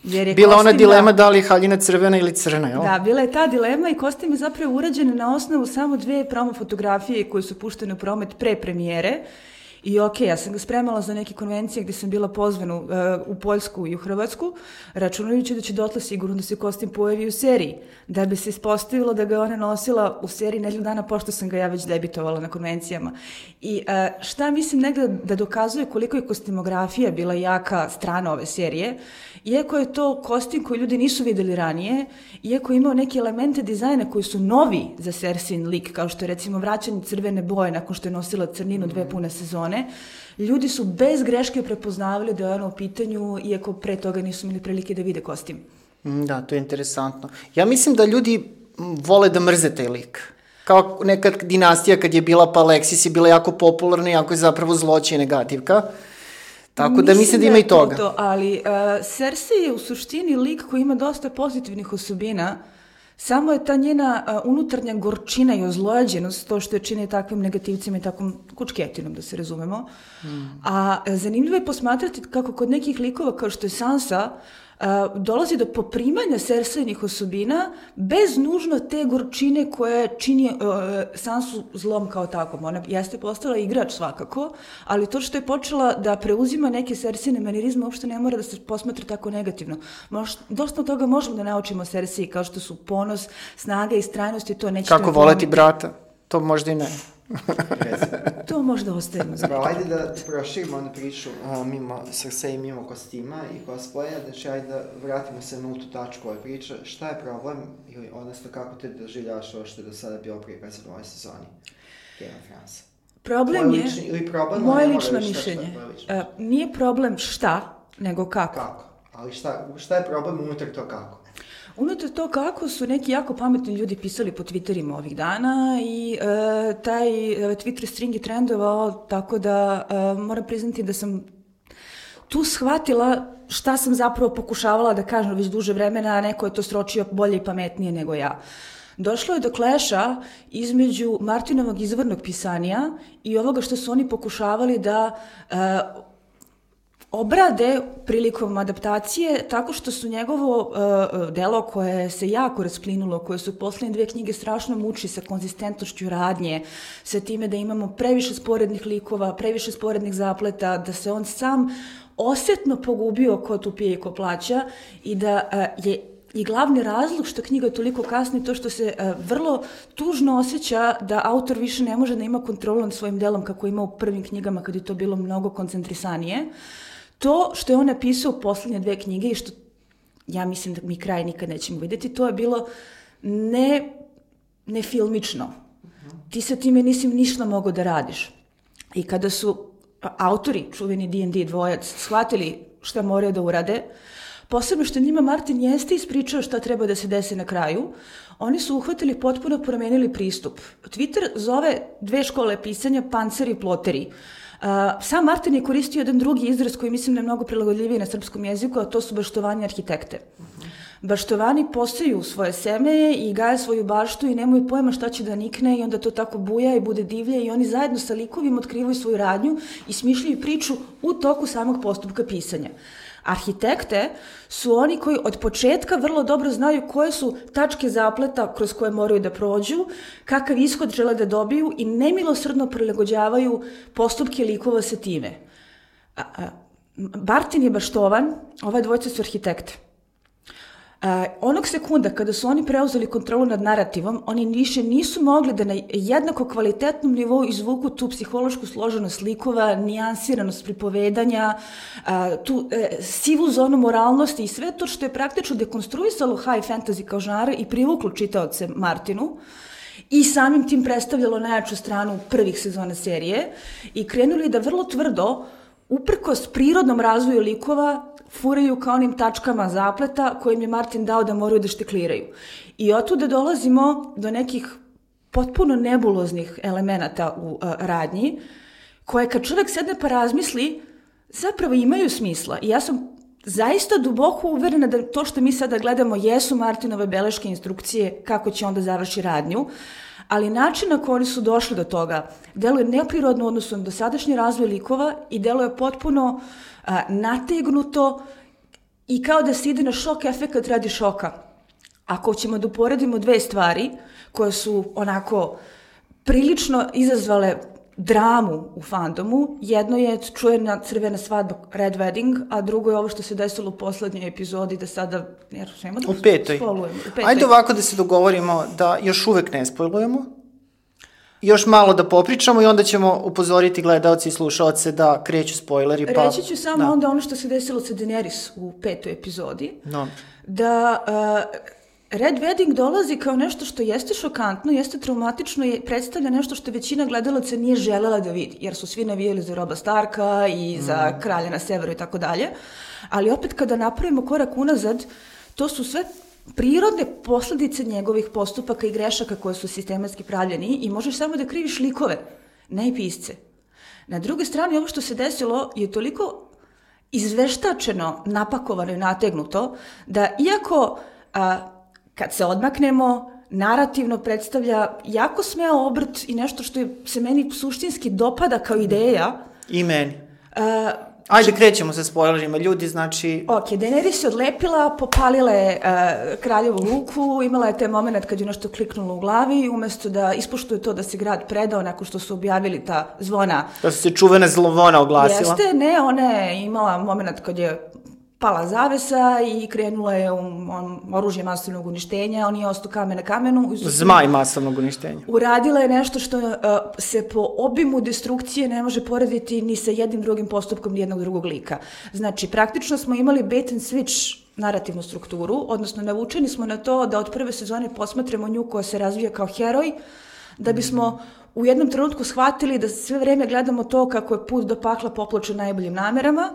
Jer je bila ona dilema da li je haljina crvena ili crna, jel? Da, bila je ta dilema i kostim je zapravo urađen na osnovu samo dve promo fotografije koje su puštene u promet pre premijere I ok, ja sam ga spremala za neke konvencije gde sam bila pozvana uh, u Poljsku i u Hrvatsku, računajući da će dotle sigurno da se kostim pojavi u seriji, da bi se ispostavilo da ga ona nosila u seriji nedelju dana pošto sam ga ja već debitovala na konvencijama. I uh, šta mislim negde da dokazuje koliko je kostimografija bila jaka strana ove serije, iako je to kostim koji ljudi nisu videli ranije, iako je imao neke elemente dizajna koji su novi za Sersin lik, kao što je recimo vraćanje crvene boje nakon što je nosila crninu dve pune sezone, ljudi su bez greške prepoznavali da je ono u pitanju, iako pre toga nisu imali prilike da vide kostim. Mm, da, to je interesantno. Ja mislim da ljudi vole da mrze taj lik. Kao neka dinastija kad je bila pa Alexis je bila jako popularna, jako je zapravo zloće i negativka. Tako da mislim da ima i toga. To, ali uh, Cersei je u suštini lik koji ima dosta pozitivnih osobina, Samo je ta njena uh, unutarnja gorčina i ozlojađenost to što je čini takvim negativcima i takvom kučketinom, da se razumemo. Mm. A zanimljivo je posmatrati kako kod nekih likova kao što je Sansa, dolazi do poprimanja Cerseinih osobina bez nužno te gorčine koja čini uh, Sansu zlom kao takvom. Ona jeste postala igrač svakako, ali to što je počela da preuzima neke Cerseiine manirizme uopšte ne mora da se posmatra tako negativno. Moš, dosta toga možemo da naučimo Cersei kao što su ponos, snaga i strajnost i to neće... Kako voleti brata? To možda i ne. To možda ostavimo za nekako. Ajde da proširimo onu priču uh, mimo srca i mimo kostima i cosplaya, znači ajde da vratimo se na tu tačku ove priče. Šta je problem, ili odnosno kako te doživljavaš ovo što je do sada bilo prikaz u ovoj sezoni Game of Thrones? Problem je, lični, ili problem, moje lično mišljenje, šta, uh, nije problem šta, nego kako. Kako, ali šta, šta je problem unutar to kako? Unutar to kako su neki jako pametni ljudi pisali po Twitterima ovih dana i e, taj e, Twitter string je trendovao tako da e, moram priznati da sam tu shvatila šta sam zapravo pokušavala da kažem već duže vremena, a neko je to sročio bolje i pametnije nego ja. Došlo je do kleša između Martinovog izvornog pisanja i ovoga što su oni pokušavali da e, obrade prilikom adaptacije tako što su njegovo uh, delo koje se jako rasplinulo, koje su poslednje dve knjige strašno muči sa konzistentnošću radnje, sa time da imamo previše sporednih likova, previše sporednih zapleta, da se on sam osetno pogubio ko tu pije i ko plaća i da uh, je I glavni razlog što knjiga toliko kasni to što se uh, vrlo tužno osjeća da autor više ne može da ima kontrolu nad svojim delom kako ima u prvim knjigama kad je to bilo mnogo koncentrisanije. To što je on napisao u poslednje dve knjige i što ja mislim da mi kraj nikad nećemo videti, to je bilo ne, ne filmično. Ti sa time nisi ništa mogo da radiš. I kada su autori, čuveni D&D dvojac, shvatili šta moraju da urade, posebno što njima Martin jeste ispričao šta treba da se desi na kraju, oni su uhvatili potpuno promenili pristup. Twitter zove dve škole pisanja panceri i ploteri. Uh, sam Martin je koristio jedan drugi izraz koji mislim da je mnogo prilagodljiviji na srpskom jeziku, a to su baštovani arhitekte. Baštovani poseju svoje seme i gaje svoju baštu i nemaju pojma šta će da nikne i onda to tako buja i bude divlje i oni zajedno sa likovima otkrivaju svoju radnju i smišljaju priču u toku samog postupka pisanja. Arhitekte su oni koji od početka vrlo dobro znaju koje su tačke zapleta kroz koje moraju da prođu, kakav ishod žele da dobiju i nemilosrdno prilagođavaju postupke likova sa time. Bartin je baštovan, ovaj dvojca su arhitekte. Uh, onog sekunda kada su oni preuzeli kontrolu nad narativom, oni više nisu mogli da na jednako kvalitetnom nivou izvuku tu psihološku složenost likova, nijansiranost pripovedanja, uh, tu uh, sivu zonu moralnosti i sve to što je praktično dekonstruisalo high fantasy kao žanra i privuklo čitaoce Martinu i samim tim predstavljalo najjaču stranu prvih sezona serije i krenuli da vrlo tvrdo uprkos prirodnom razvoju likova furaju ka onim tačkama zapleta kojim je Martin dao da moraju da štikliraju. I otuda dolazimo do nekih potpuno nebuloznih elemenata u uh, radnji, koje kad čovek sedne pa razmisli, zapravo imaju smisla. I ja sam zaista duboko uverena da to što mi sada gledamo jesu Martinove beleške instrukcije kako će onda završi radnju, ali način na koji su došli do toga deluje neprirodno odnosno do sadašnje razvoje likova i deluje potpuno a, nategnuto i kao da se ide na šok efekt radi šoka. Ako ćemo da uporedimo dve stvari koje su onako prilično izazvale dramu u fandomu. Jedno je čujena crvena svadba Red Wedding, a drugo je ovo što se desilo u poslednjoj epizodi, da sada, jer nema da U petoj. spolujemo. U petoj. Ajde ovako da se dogovorimo da još uvek ne spojlujemo. Još malo da popričamo i onda ćemo upozoriti gledalci i slušalce da kreću spojleri. Pa, Reći ću samo da. onda ono što se desilo sa Daenerys u petoj epizodi. No. da uh, Red Wedding dolazi kao nešto što jeste šokantno, jeste traumatično i predstavlja nešto što većina gledalaca nije želela da vidi, jer su svi navijali za Roba Starka i za kralja na severu i tako dalje. Ali opet kada napravimo korak unazad, to su sve prirodne posledice njegovih postupaka i grešaka koje su sistematski pravljeni i možeš samo da kriviš likove, ne i pisce. Na drugoj strani, ovo što se desilo je toliko izveštačeno, napakovano i nategnuto, da iako a, kad se odmaknemo, narativno predstavlja jako smeo obrt i nešto što je, se meni suštinski dopada kao ideja, I meni. a, Ajde, krećemo sa spoilerima. Ljudi, znači, Ok, Daenerys se odlepila, popalila je uh, kraljevu luku, imala je taj moment kad je nešto kliknulo u glavi i umesto da ispoštuje to da se grad predao nakon što su objavili ta zvona da su se čuvena zlovona oglasila. Jeste, ne, ona je imala moment kad je pala zavesa i krenula je u on, oružje masovnog uništenja, on je ostao kamen na kamenu. i su- Zmaj masovnog uništenja. Uradila je nešto što uh, se po obimu destrukcije ne može porediti ni sa jednim drugim postupkom nijednog drugog lika. Znači, praktično smo imali bait and switch narativnu strukturu, odnosno navučeni smo na to da od prve sezone posmatramo nju koja se razvija kao heroj, da bismo u jednom trenutku shvatili da sve vreme gledamo to kako je put do pakla popločen najboljim namerama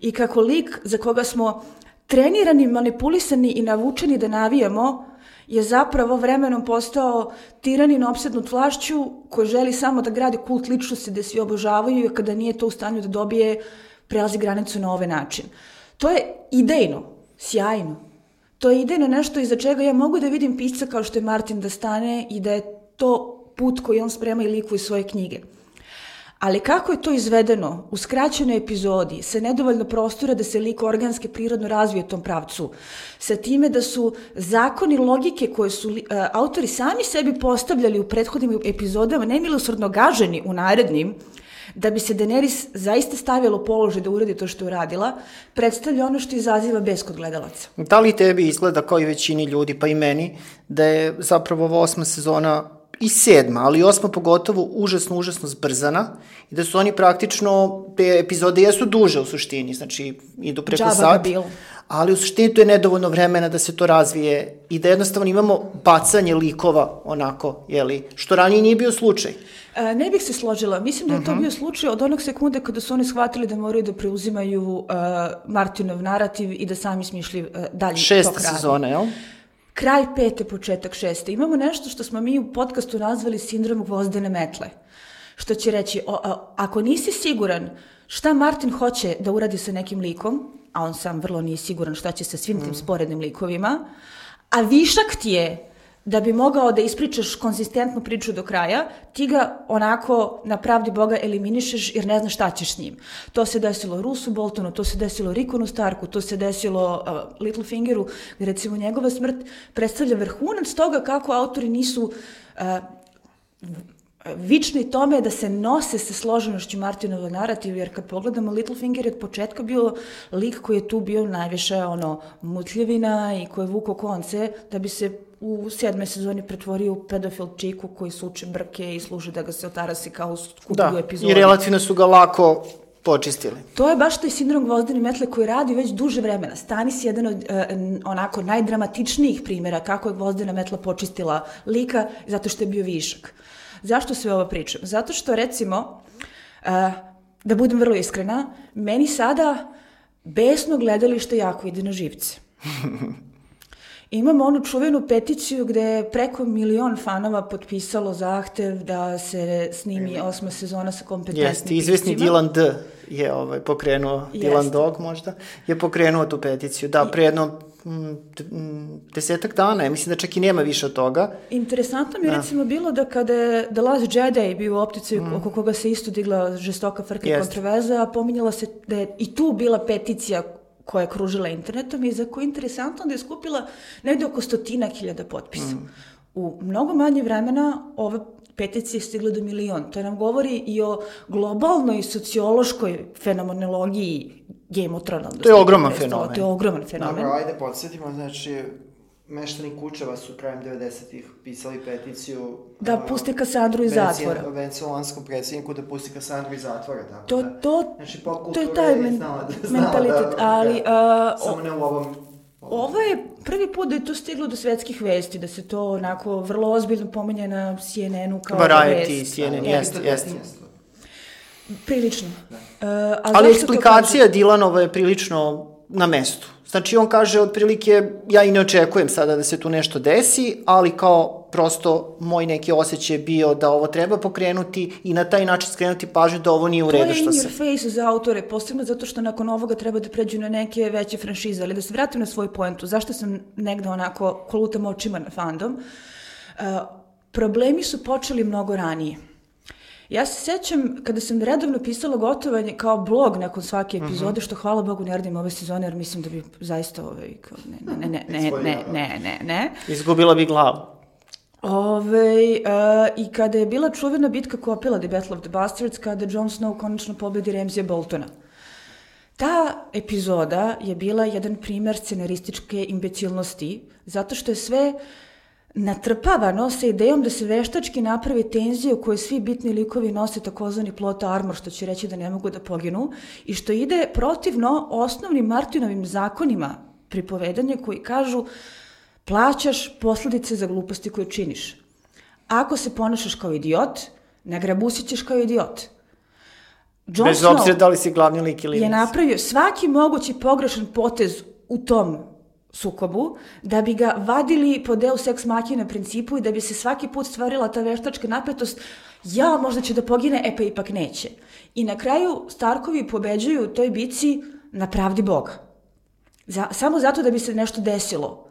i kako lik za koga smo trenirani, manipulisani i navučeni da navijamo je zapravo vremenom postao tiranin opsednut vlašću koji želi samo da gradi kult ličnosti da svi obožavaju i kada nije to u stanju da dobije, prelazi granicu na ovaj način. To je idejno, sjajno. To je idejno nešto iza čega ja mogu da vidim pisca kao što je Martin da stane i da je to put koji on sprema i likuje svoje knjige. Ali kako je to izvedeno u skraćenoj epizodi, sa nedovoljno prostora da se lik organske prirodno razvije u tom pravcu, sa time da su zakoni logike koje su a, autori sami sebi postavljali u prethodnim epizodama nemilosrdno gaženi u narednim, da bi se Daenerys zaista stavila položaj da uradi to što je uradila, predstavlja ono što izaziva bes kod gledalaca. Da li tebi izgleda kao i većini ljudi, pa i meni, da je zapravo ova osma sezona i sedma, ali i osma pogotovo užasno, užasno zbrzana i da su oni praktično, te epizode jesu duže u suštini, znači idu preko Džaba sat, bilo. ali u suštini to je nedovoljno vremena da se to razvije i da jednostavno imamo bacanje likova onako, jeli, što ranije nije bio slučaj. E, ne bih se složila. Mislim da je to bio slučaj od onog sekunde kada su oni shvatili da moraju da preuzimaju uh, Martinov narativ i da sami smišljaju uh, dalje Šesta tok radi. sezona, jel? Kraj pete, početak šeste. Imamo nešto što smo mi u podcastu nazvali sindrom gvozdene metle. Što će reći, o, a, ako nisi siguran šta Martin hoće da uradi sa nekim likom, a on sam vrlo nije siguran šta će sa svim tim sporednim likovima, a višak ti je da bi mogao da ispričaš konzistentnu priču do kraja, ti ga onako na pravdi Boga eliminišeš jer ne znaš šta ćeš s njim. To se desilo Rusu Boltonu, to se desilo Rikonu Starku, to se desilo uh, Littlefingeru, gde recimo njegova smrt predstavlja vrhunac toga kako autori nisu uh, vični tome da se nose sa složenošću Martinovog narativa, jer kad pogledamo Littlefinger je od početka bio lik koji je tu bio najviše ono mutljevina i koji je vuko konce da bi se u sedme sezoni pretvorio u pedofil čiku koji suče brke i služi da ga se otarasi kao u skupu Da, epizodi. i relativno su ga lako počistili. To je baš taj sindrom gvozdene metle koji radi već duže vremena. Stanis je jedan od e, onako najdramatičnijih primjera kako je gvozdena metla počistila lika zato što je bio višak. Zašto sve ovo pričam? Zato što recimo, e, da budem vrlo iskrena, meni sada besno gledalište jako ide na živce. Imamo onu čuvenu peticiju gde je preko milion fanova potpisalo zahtev da se snimi osma sezona sa kompetentnim Jeste, izvesni piscima. Dylan D je ovaj, pokrenuo, Jeste. Dylan Dog možda, je pokrenuo tu peticiju. Da, pre jedno mm, mm, desetak dana, ja mislim da čak i nema više od toga. Interesantno mi je recimo bilo da kada je The Last Jedi bio u opticaju oko koga se isto digla žestoka frka i Mm. Jeste. kontroverza, a pominjala se da je i tu bila peticija koja je kružila internetom i za koju je interesantno da je skupila negde oko stotina hiljada potpisa. Mm. U mnogo manje vremena ova peticije stigle do milion. To nam govori i o globalnoj sociološkoj fenomenologiji Game of Thrones. To je ogroman fenomen. To je ogroman fenomen. Dobro, ajde podsjetimo, znači, meštani Kučeva su krajem 90-ih pisali peticiju Da a, pusti Kasandru iz zatvora. Venecijanskom predsjedniku da pusti Kasandru iz zatvora, tako To, da. to, Znači, pop to kultura je taj men, znala da- znala mentalitet, da- ali da- uh, Samo ne u ovom... Ovo je prvi put da je to stiglo do svetskih vesti, da se to onako vrlo ozbiljno pominje na CNN-u kao Variety, vest. CNN, Da, jeste, to jeste. Prilično. Uh, a Ali to eksplikacija Dilanova je prilično na mestu. Znači on kaže otprilike, ja i ne očekujem sada da se tu nešto desi, ali kao prosto moj neki osjećaj je bio da ovo treba pokrenuti i na taj način skrenuti pažnju da ovo nije u To redu je što in se... your face za autore, posebno zato što nakon ovoga treba da pređu na neke veće franšize, ali da se vratim na svoju poentu, zašto sam negde onako kolutam očima na fandom, uh, problemi su počeli mnogo ranije. Ja se sećam kada sam redovno pisala gotovanje kao blog nakon svake epizode, što hvala Bogu ne radim ove sezone, jer mislim da bi zaista ovaj, kao, ne, ne, ne, ne, ne, ne, ne, ne. Izgubila bi glavu. Ove, uh, I kada je bila čuvena bitka kopila The Battle of the Bastards, kada Jon Snow konačno pobedi Ramsaya Boltona. Ta epizoda je bila jedan primer scenarističke imbecilnosti, zato što je sve natrpavano sa idejom da se veštački napravi tenziju koju svi bitni likovi nose takozvani plot armor, što će reći da ne mogu da poginu, i što ide protivno osnovnim Martinovim zakonima pripovedanja koji kažu plaćaš posledice za gluposti koje činiš. Ako se ponašaš kao idiot, nagrabusit ćeš kao idiot. Jon Bez obzira da li si glavni lik ili je napravio svaki mogući pogrešan potez u tom sukobu, da bi ga vadili po deo seks makine principu i da bi se svaki put stvarila ta veštačka napetost, ja, možda će da pogine, e pa ipak neće. I na kraju Starkovi pobeđuju u toj bici na pravdi Boga. Za, samo zato da bi se nešto desilo.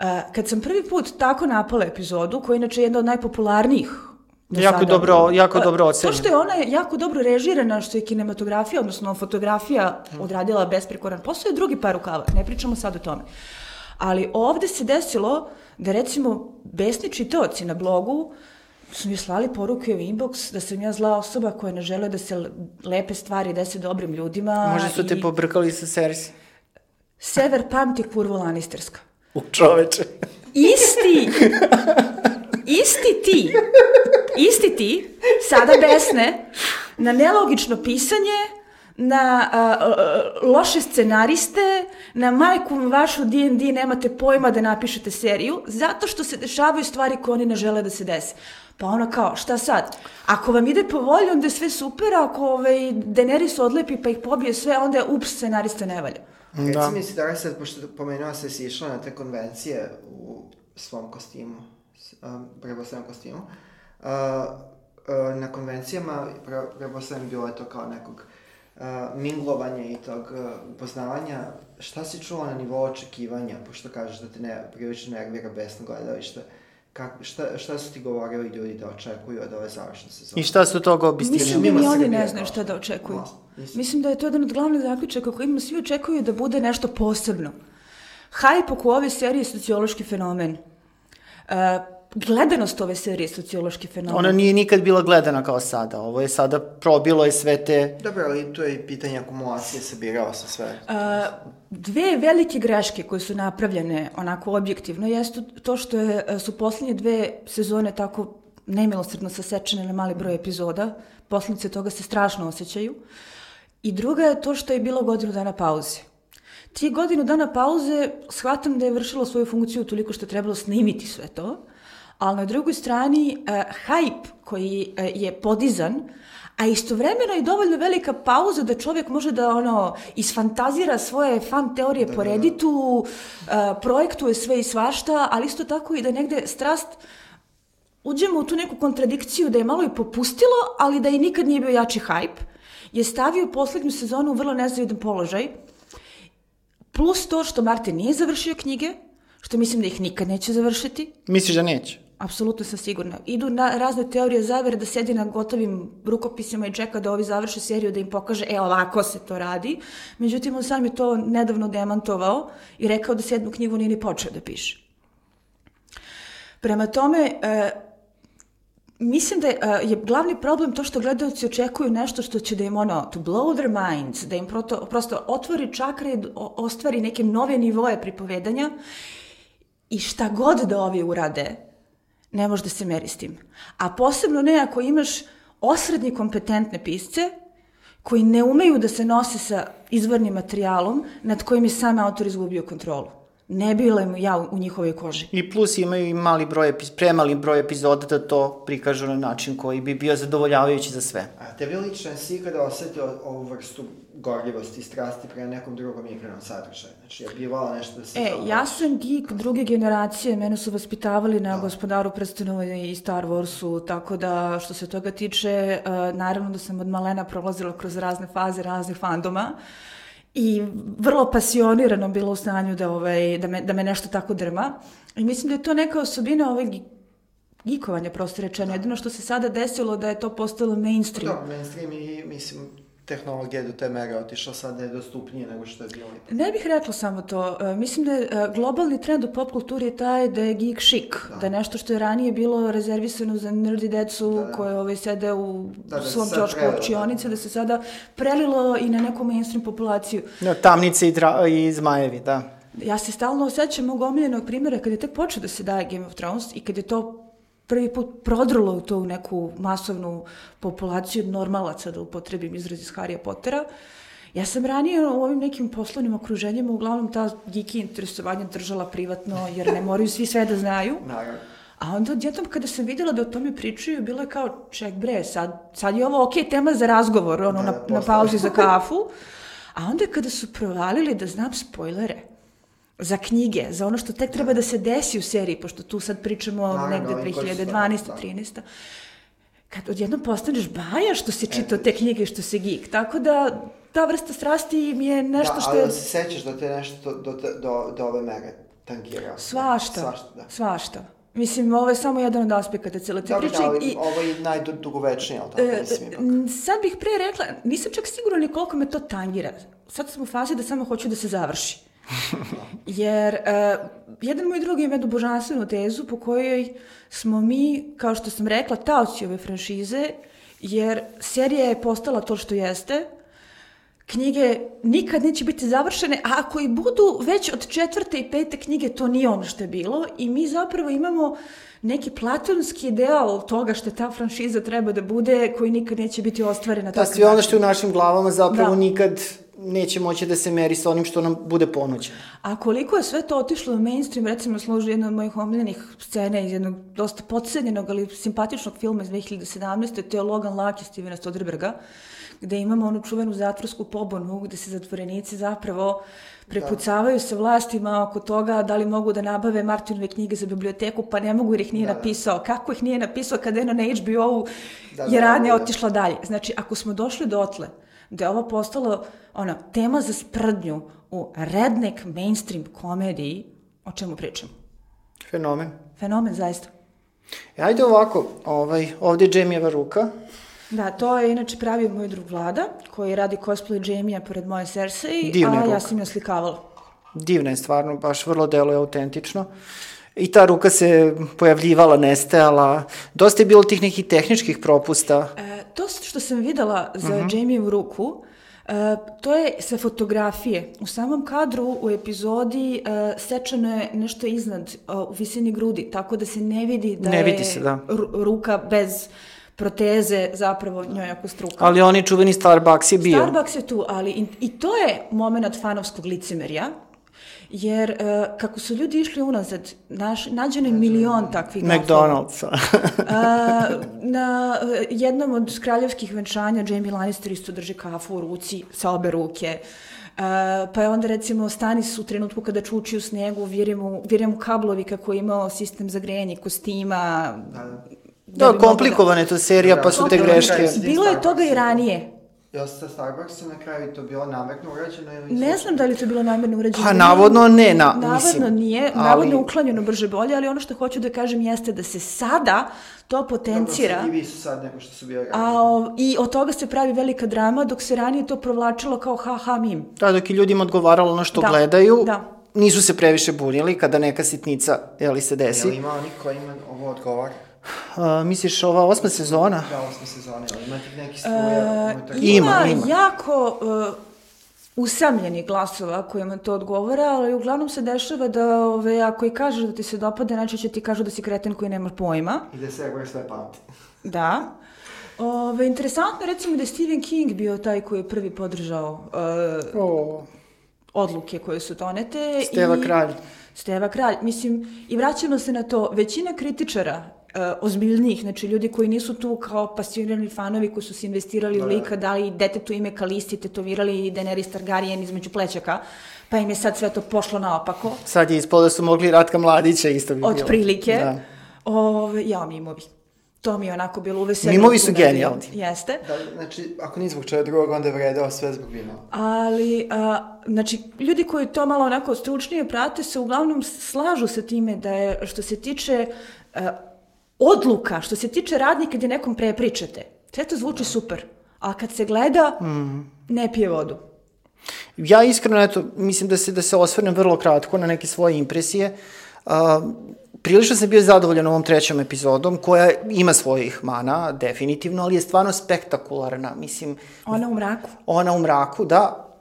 E, kad sam prvi put tako napala epizodu, koja je inače jedna od najpopularnijih do Jako sada. dobro- jako E, dobro To ocenjena. što je ona jako dobro režirana, što je kinematografija, odnosno fotografija odradila besprekoran posao, je drugi par rukava. Ne pričamo sad o tome. Ali ovde se desilo da recimo besni čitaoci na blogu su mi slali poruke u inbox da sam ja zla osoba koja ne žele da se lepe stvari dese dobrim ljudima. Možda su te i pobrkali sa Cersei. Sever pamti kurvu Lannisterska. U čoveče. Isti, isti ti, isti ti, sada besne, na nelogično pisanje, na a, a, loše scenariste, na majku vašu D&D nemate pojma da napišete seriju, zato što se dešavaju stvari koje oni ne žele da se dese. Pa ona kao, šta sad? Ako vam ide po volji, onda je sve super, ako ovaj, Daenerys odlepi pa ih pobije sve, onda je ups, scenarista ne valja. Reci Da. mi si da li sad, pošto pomenuo se si išla na te konvencije u svom kostimu, um, prebosanom kostimu, uh, uh, na konvencijama pre, prebosanom bilo je to kao nekog uh, minglovanja i tog uh, poznavanja. Šta si čula na nivou očekivanja, pošto kažeš da te ne, prilično nervira besno gledalište, Kako, šta, šta su ti govorili ljudi da očekuju od ove završne sezone? I šta su toga obistinili? Mislim da ni oni ne znaju šta da očekuju. Nisam. Mislim da je to jedan od glavnih zaključaka koji ima svi očekuju da bude nešto posebno. Hype oko ove serije je sociološki fenomen. Gledanost ove serije je sociološki fenomen. Ona nije nikad bila gledana kao sada. Ovo je sada probilo je sve te... Dobro, ali tu je i pitanje akumulacije, sabirao sam sve. A, dve velike greške koje su napravljene onako objektivno jesu to što je, e, su poslednje dve sezone tako nemilosredno sasečene na mali broj epizoda. Posledice toga se strašno osjećaju. I druga je to što je bilo godinu dana pauze. Ti godinu dana pauze shvatam da je vršilo svoju funkciju toliko što je trebalo snimiti sve to, ali na drugoj strani uh, hype koji uh, je podizan, a istovremeno je dovoljno velika pauza da čovjek može da ono isfantazira svoje fan teorije po Redditu, uh, projektuje sve i svašta, ali isto tako i da negde strast uđemo u tu neku kontradikciju da je malo i popustilo, ali da i nikad nije bio jači hype, je stavio poslednju sezonu u vrlo nezavidan položaj, plus to što Martin nije završio knjige, što mislim da ih nikad neće završiti, Misliš da neće? apsolutno sam sigurna. Idu na razne teorije zavere da sedi na gotovim rukopisima i čeka da ovi završe seriju da im pokaže, e, ovako se to radi. Međutim, on sam je to nedavno demantovao i rekao da sedmu knjigu nije ni počeo da piše. Prema tome, e, mislim da je, uh, je glavni problem to što gledalci očekuju nešto što će da im ono, to blow their minds, da im proto, prosto otvori čakre ostvari neke nove nivoje pripovedanja i šta god da ovi urade, ne može da se meri s tim. A posebno ne ako imaš osrednji kompetentne pisce koji ne umeju da se nose sa izvornim materijalom nad kojim je sam autor izgubio kontrolu ne bila mu ja u njihovoj koži. I plus imaju i mali broj, premali broj epizoda da to prikažu na način koji bi bio zadovoljavajući za sve. A tebi lično si ikada osetio ovu vrstu gorljivosti i strasti prema nekom drugom igranom sadržaju? Znači, je bivala nešto da se... E, ja sam geek druge generacije, mene su vaspitavali na da. gospodaru prstenova i Star Warsu, tako da što se toga tiče, uh, naravno da sam od malena prolazila kroz razne faze raznih fandoma. Uh, i vrlo pasionirano bilo u stanju da, ovaj, da, me, da me nešto tako drma. I mislim da je to neka osobina ovaj gikovanja, prosto rečeno. Da. Jedino što se sada desilo da je to postalo mainstream. Da, mainstream i mislim tehnologija do te mere otišla sad da je dostupnije nego što je bilo. Ne bih rekla samo to. Uh, mislim da je uh, globalni trend u pop kulturi je taj da je geek chic, da. da je nešto što je ranije bilo rezervisano za nerdi decu da, da. koje ovaj, sede u da, da svom čočku opčionice, da. da se sada prelilo i na neku mainstream populaciju. Da, tamnice i, dra, i zmajevi, da. Ja se stalno osjećam mog omiljenog primjera kada je tek počeo da se daje Game of Thrones i kada je to prvi put prodrlo u to u neku masovnu populaciju normalaca, da upotrebim izraz iz Harry Pottera. Ja sam ranije u ovim nekim poslovnim okruženjima uglavnom ta geeky interesovanja držala privatno, jer ne moraju svi sve da znaju. Naravno. A onda odjednom kada sam videla da o tome pričaju, bilo je kao, ček bre, sad, sad je ovo okej okay, tema za razgovor, ono, da, na, na pauzi za kafu. A onda kada su provalili da znam spoilere, za knjige, za ono što tek treba da se desi u seriji, pošto tu sad pričamo Naravno, negde 2012. 13. Kad odjednom postaneš baja što si čitao te knjige što se geek. Tako da ta vrsta strasti mi je nešto da, što je... Da, ali se sećaš da te nešto do, do, do, do ove mere tankirao? Svašta, svašta, da. svašta. Mislim, ovo je samo jedan od aspekata cele te priče. Da, ali i, ovo je najdugovečnije, ali tako e, mislim ipak. Sad bih pre rekla, nisam čak sigurna ni koliko me to tangira. Sad sam u fazi da samo hoću da se završi. Jer uh, jedan moj drugi ima jednu božanstvenu tezu po kojoj smo mi, kao što sam rekla, taoci ove franšize, jer serija je postala to što jeste, knjige nikad neće biti završene, a ako i budu već od četvrte i pete knjige, to nije ono što je bilo i mi zapravo imamo neki platonski ideal toga što ta franšiza treba da bude, koji nikad neće biti ostvarena. Da, sve ono što je u našim glavama zapravo da. nikad neće moći da se meri sa onim što nam bude ponuđeno. A koliko je sve to otišlo u mainstream, recimo služi jedna od mojih omiljenih scena iz jednog dosta podsednjenog, ali simpatičnog filma iz 2017. To je Logan Lucky Stevena Soderberga, gde imamo onu čuvenu zatvorsku pobonu, gde se zatvorenici zapravo prepucavaju da. sa vlastima oko toga da li mogu da nabave Martinove knjige za biblioteku, pa ne mogu jer ih nije da, da. napisao. Kako ih nije napisao kada je na HBO-u da, da, je radnje da, da. otišla dalje. Znači, ako smo došli dotle, da je ovo postalo ono, tema za sprdnju u redneck mainstream komediji, o čemu pričam? Fenomen. Fenomen, zaista. E, ajde ovako, ovaj, ovde je Jamie ruka. Da, to je inače pravio moj drug Vlada, koji radi cosplay Jamie-a pored moje Cersei, Divna a ruka. ja sam je slikavala. Divna je stvarno, baš vrlo deluje autentično. I ta ruka se pojavljivala, nestajala. Dosta je bilo tih nekih tehničkih propusta. E, to što sam videla za uh mhm. -huh. Jamie u ruku, Uh, to je sa fotografije. U samom kadru u epizodi uh, sečano je nešto iznad uh, u visini grudi, tako da se ne vidi da ne vidi se, da. ruka bez proteze zapravo njoj ako struka. Ali oni čuveni Starbucks je bio. Starbucks je tu, ali i, i to je moment fanovskog licemerja, Jer uh, kako su ljudi išli unazad, naš, nađeno je milion takvih McDonald'sa. uh, na uh, jednom od kraljevskih venčanja Jamie Lannister isto drži kafu u ruci sa obe ruke. Uh, pa je onda recimo Stanis u trenutku kada čuči u snegu, vire mu, vire mu kablovi kako je imao sistem za grejanje kostima. Da, da. Da, da komplikovane da... to serija, pa su te greške. Bilo je toga i ranije. Jel sa Starbucksa na kraju to bilo namerno urađeno ili... Ne znam da li to bilo namerno urađeno. Pa navodno ne, na, navodno mislim. Navodno nije, ali... navodno uklanjeno brže bolje, ali ono što hoću da kažem jeste da se sada to potencira. Dobro, i su sad nego što su bili A, o, I od toga se pravi velika drama, dok se ranije to provlačilo kao ha ha mim. Da, dok je ljudima odgovaralo na što da, gledaju, da. nisu se previše bunili kada neka sitnica, jeli se desi. Jel ima oni koji ima ovo odgovara? Uh, misliš ova osma sezona? Da, osma sezona, ali ima tih nekih struja. Uh, Ima, ima, ima. jako uh, usamljenih glasova kojima to odgovara, ali uglavnom se dešava da ove, ako i kažeš da ti se dopada, najčešće ti kažu da si kreten koji nemaš pojma. I da se gore sve pamti. Da. Ove, interesantno recimo da je Stephen King bio taj koji je prvi podržao uh, O, odluke koje su donete. Steva i- Kralj. Steva Kralj. Mislim, i vraćamo se na to, većina kritičara ozbiljnijih, znači ljudi koji nisu tu kao pasionirani fanovi koji su se investirali u lika, dali detetu ime Kalisti, tetovirali Daenerys Targaryen između plećaka, pa im je sad sve to pošlo naopako. Sad je ispalo da su mogli Ratka Mladića isto bi bilo. Otprilike. Da. Ove, ja, mimovi. To mi je onako bilo uveselio. Mimovi su genijalni. Jeste. Da, znači, ako ni zbog čega drugog, onda je vredao sve zbog vina. Ali, a, znači, ljudi koji to malo onako stručnije prate se uglavnom slažu sa time da je, što se tiče a, odluka, što se tiče radnje kad je nekom prepričate, sve to zvuči super. A kad se gleda, ne pije vodu. Ja iskreno, eto, mislim da se, da se osvrnem vrlo kratko na neke svoje impresije. Uh, prilično sam bio zadovoljan ovom trećom epizodom, koja ima svojih mana, definitivno, ali je stvarno spektakularna. Mislim, Ona u mraku. ona u mraku, da,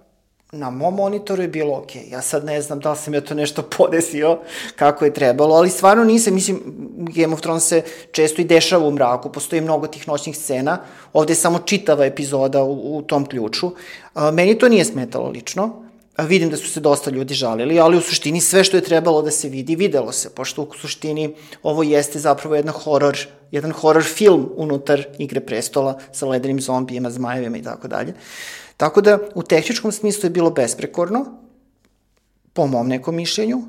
na mom monitoru je bilo ok. Ja sad ne znam da li sam ja to nešto podesio kako je trebalo, ali stvarno nisam, mislim, Game of Thrones se često i dešava u mraku, postoji mnogo tih noćnih scena, ovde je samo čitava epizoda u, u tom ključu. A, meni to nije smetalo lično, A, vidim da su se dosta ljudi žalili, ali u suštini sve što je trebalo da se vidi, videlo se, pošto u suštini ovo jeste zapravo jedna horor, jedan horor film unutar Igre prestola sa ledenim zombijima, zmajevima i tako dalje. Tako da, u tehničkom smislu je bilo besprekorno, po mom nekom mišljenju.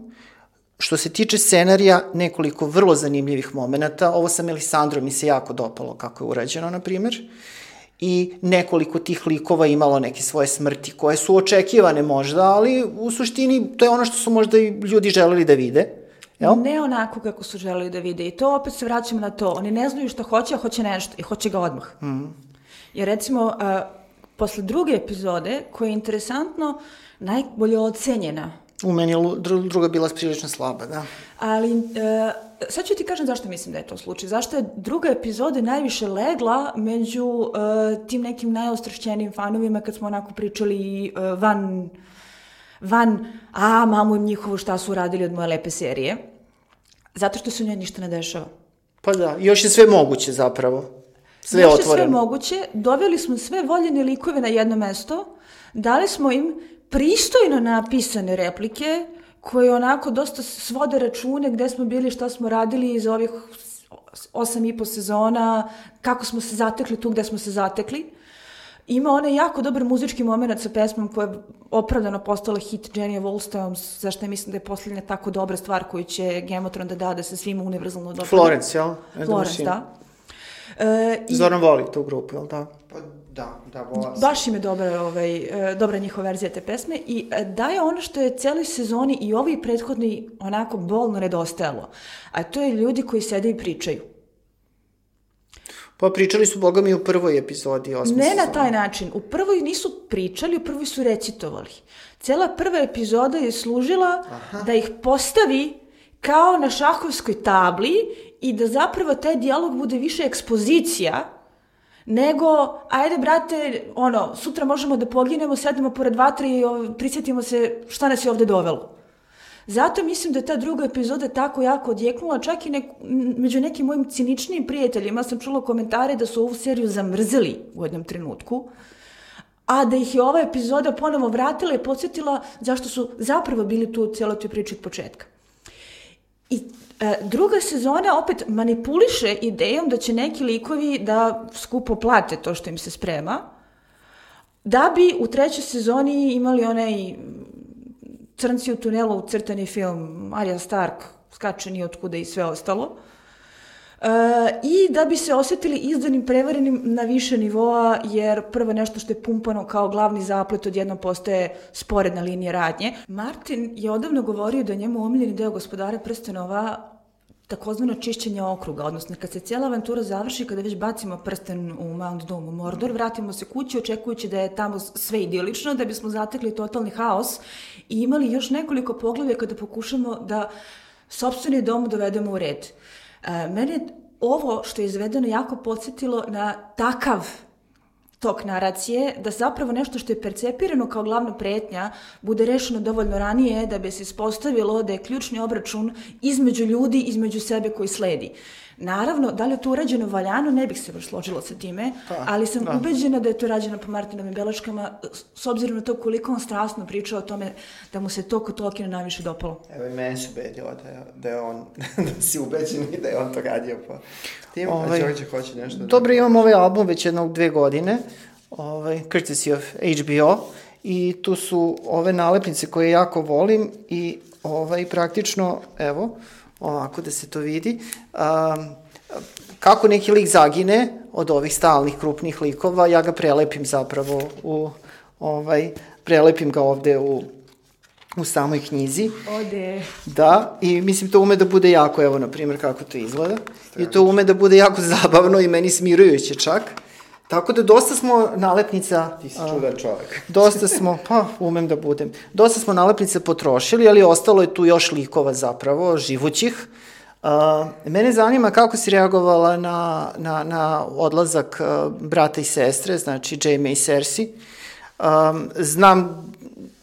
Što se tiče scenarija, nekoliko vrlo zanimljivih momenta. Ovo sa Melisandrom mi se jako dopalo kako je urađeno, na primjer. I nekoliko tih likova imalo neke svoje smrti koje su očekivane možda, ali u suštini to je ono što su možda i ljudi želeli da vide. Jel? Ne onako kako su želeli da vide. I to opet se vraćamo na to. Oni ne znaju šta hoće, a hoće nešto. I hoće ga odmah. Mm. Jer recimo, a, posle druge epizode, koja je interesantno najbolje ocenjena, U meni je dru- druga bila prilično slaba, da. ali e, sad ću ti kažem zašto mislim da je to slučaj. Zašto je druga epizoda najviše legla među e, tim nekim najostrašćenijim fanovima kad smo onako pričali e, van van, a mamu im njihovu šta su radili od moje lepe serije. Zato što se u njoj ništa ne dešava. Pa da, još je sve moguće zapravo. Sve je otvoreno. sve moguće, doveli smo sve voljene likove na jedno mesto, dali smo im pristojno napisane replike, koje onako dosta svode račune gde smo bili, šta smo radili za ovih osam i po sezona, kako smo se zatekli tu gde smo se zatekli. Ima onaj jako dobar muzički moment sa pesmom koja je opravdano postala hit Jenny of Allstones, zašto ja mislim da je posljednja tako dobra stvar koju će Thrones da da, da se svima univerzalno dopada. Florence, jel? Florence, da. E, i- Zoran voli tu grupu, jel da? Pa da, da, vola se. Baš im je dobra, ovaj, e, dobra njihova verzija te pesme i e, daje ono što je celoj sezoni i ovi prethodni onako bolno nedostajalo. A to je ljudi koji sede i pričaju. Pa pričali su, boga mi, u prvoj epizodi osme Ne na sezone. taj način. U prvoj nisu pričali, u prvoj su recitovali. Cela prva epizoda je služila da ih postavi kao na šahovskoj tabli i da zapravo taj dijalog bude više ekspozicija nego, ajde brate, ono, sutra možemo da poginemo, sednemo pored vatre i prisjetimo se šta nas je ovde dovelo. Zato mislim da je ta druga epizoda tako jako odjeknula, čak i nek, među nekim mojim ciničnim prijateljima sam čula komentare da su ovu seriju zamrzeli u jednom trenutku, a da ih je ova epizoda ponovo vratila i podsjetila zašto su zapravo bili tu u cijeloj toj priči od početka. I druga sezona opet manipuliše idejom da će neki likovi da skupo plate to što im se sprema, da bi u trećoj sezoni imali onaj Crnci u tunelu, crtani film, Arya Stark, skače ni otkuda i sve ostalo. E, I da bi se osetili izdanim, prevarenim na više nivoa, jer prvo nešto što je pumpano kao glavni zaplet odjednom postaje sporedna linija radnje. Martin je odavno govorio da je njemu omiljeni deo gospodara prstenova takozvano čišćenje okruga, odnosno kad se cijela avantura završi, kada već bacimo prsten u Mount Doom u Mordor, vratimo se kući očekujući da je tamo sve idilično, da bismo zatekli totalni haos i imali još nekoliko poglavlja kada pokušamo da sobstveni dom dovedemo u red. E, mene ovo što je izvedeno jako podsjetilo na takav tok naracije, da zapravo nešto što je percepirano kao glavna pretnja bude rešeno dovoljno ranije da bi se ispostavilo da je ključni obračun između ljudi, između sebe koji sledi. Naravno, da li je to urađeno valjano, ne bih se baš složila sa time, pa, ali sam da. ubeđena da je to rađeno po Martinovim beleškama, s obzirom na to koliko on strasno pričao o tome da mu se to kod Tolkiena najviše dopalo. Evo i meni se ubedila da je, da je on, da si ubeđen i da je on to radio. Pa. Tim, ovaj, a Đorđe hoće nešto da... Dobro, imam ovaj album već jednog dve godine, ovaj, Courtesy of HBO, i tu su ove nalepnice koje jako volim i ovaj, praktično, evo, ovako da se to vidi, um, kako neki lik zagine od ovih stalnih krupnih likova, ja ga prelepim zapravo u, ovaj, prelepim ga ovde u u samoj knjizi. Ode. Da, i mislim to ume da bude jako, evo na primjer kako to izgleda. I to ume da bude jako zabavno i meni smirujuće čak. Tako da dosta smo nalepnica... Ti si čudan čovek. dosta smo, pa umem da budem, dosta smo nalepnica potrošili, ali ostalo je tu još likova zapravo, živućih. Uh, mene zanima kako si reagovala na, na, na odlazak uh, brata i sestre, znači Jamie i Cersei. Um, znam,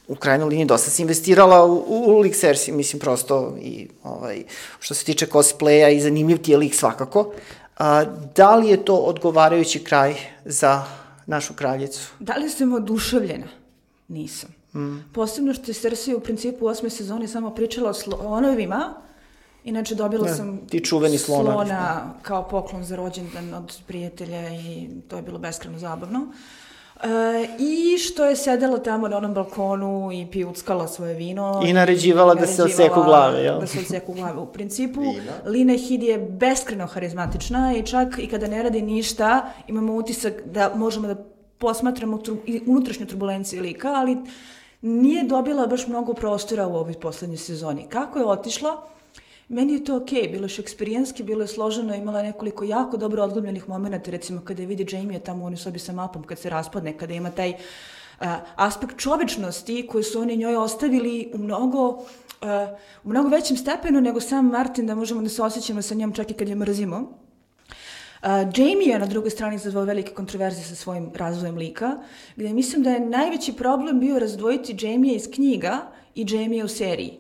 u krajnoj liniji dosta si investirala u, u lik Cersei, mislim prosto i ovaj, što se tiče cosplaya i zanimljiv ti je lik svakako. A, da li je to odgovarajući kraj za našu kraljicu? Da li sam oduševljena? Nisam. Mm. Posebno što je Cersei u principu u osme sezoni samo pričala o slonovima, Inače, dobila ne, sam ti čuveni slona, slona kao poklon za rođendan od prijatelja i to je bilo beskreno zabavno. Uh, E, I što je sedela tamo na onom balkonu i pijuckala svoje vino. I naređivala da se odseku glave, jel? Da se odseku glave. U principu, Lina, Lina Hid je beskreno harizmatična i čak i kada ne radi ništa, imamo utisak da možemo da posmatramo tru, unutrašnju turbulenciju lika, ali nije dobila baš mnogo prostora u ovoj poslednjoj sezoni. Kako je otišla? Meni je to okej, okay. bilo je šekspirijanski, bilo je složeno, imala nekoliko jako dobro odglumljenih momenta, recimo kada vidi Jamie tamo u onoj sobi sa mapom, kad se raspadne, kada ima taj uh, aspekt čovečnosti koji su oni njoj ostavili u mnogo, uh, u mnogo većem stepenu nego sam Martin, da možemo da se osjećamo sa njom čak i kad je mrzimo. Uh, Jamie je na drugoj strani izazvao velike kontroverzije sa svojim razvojem lika, gde mislim da je najveći problem bio razdvojiti Jamie iz knjiga i Jamie u seriji.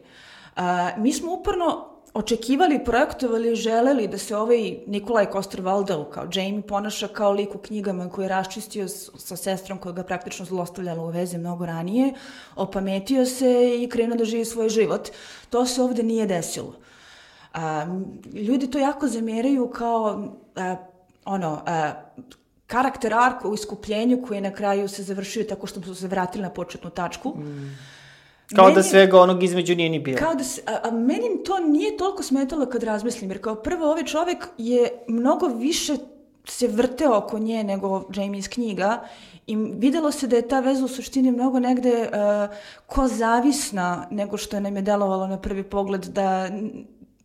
Uh, mi smo uporno očekivali, projektovali, želeli da se ovaj Nikolaj Koster-Waldau kao Jamie ponaša kao lik u knjigama koji je raščistio sa sestrom koja ga praktično zlostavljala u vezi mnogo ranije, opametio se i krenuo da živi svoj život. To se ovde nije desilo. A, ljudi to jako zameraju kao a, ono, a, karakter arka u iskupljenju koji na kraju se završio tako što su se vratili na početnu tačku. Mm Kao da meni, da svega onog između nije ni bilo. Kao da se, a, a meni to nije toliko smetalo kad razmislim, jer kao prvo ovaj čovek je mnogo više se vrteo oko nje nego Jamie iz knjiga i videlo se da je ta veza u suštini mnogo negde uh, ko zavisna nego što je nam je delovalo na prvi pogled da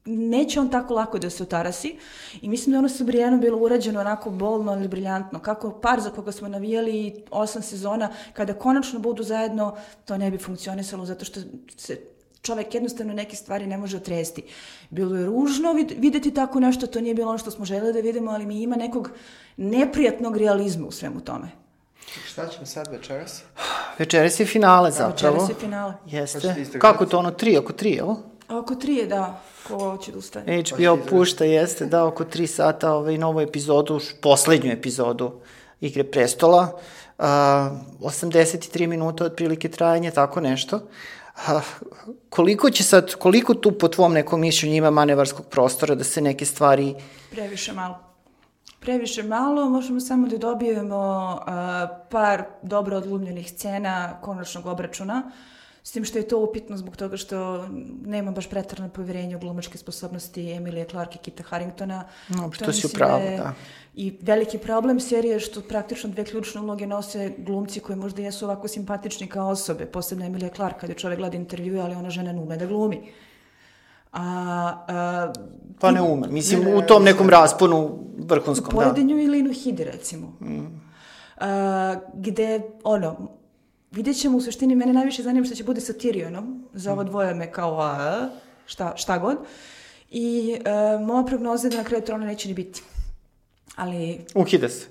neće on tako lako da se otarasi i mislim da ono sa Brijanom bilo urađeno onako bolno ali briljantno. Kako par za koga smo navijali osam sezona, kada konačno budu zajedno, to ne bi funkcionisalo zato što se čovek jednostavno neke stvari ne može otresti. Bilo je ružno videti tako nešto, to nije bilo ono što smo želeli da vidimo, ali mi ima nekog neprijatnog realizma u svemu tome. Šta ćemo sad večeras? Večeras je finale zapravo. Večeras je finale. Jeste. Kako to ono, tri, oko tri, evo? Oko tri je, da. Ko će da ustane? HBO pušta, jeste, da, oko tri sata ovaj, novu epizodu, poslednju epizodu Igre prestola. Uh, 83 minuta otprilike trajanje, tako nešto. Uh, koliko će sad, koliko tu po tvom nekom mišljenju ima manevarskog prostora da se neke stvari... Previše malo. Previše malo, možemo samo da dobijemo uh, par dobro odlumljenih scena konačnog obračuna. Uh, S tim što je to upitno zbog toga što nema baš pretarno poverenje u glumačke sposobnosti Emilije Clark i Kita Harringtona. No, što si upravo, da, da. I veliki problem serije je što praktično dve ključne uloge nose glumci koji možda jesu ovako simpatični kao osobe, posebno Emilija Clark, kada čovek gleda intervjue, ali ona žena ne ume da glumi. A, a, pa ne ume, mislim ne, u tom nekom rasponu vrhunskom, da. U poredenju ili Inu Hidi, recimo. Mm. A, gde, ono, vidjet ćemo u suštini, mene najviše zanima što će bude sa Tyrionom, za ovo dvoje me kao a, šta, šta god. I e, moja prognoza je da na kraju trona neće ni biti. Ali Ukida se.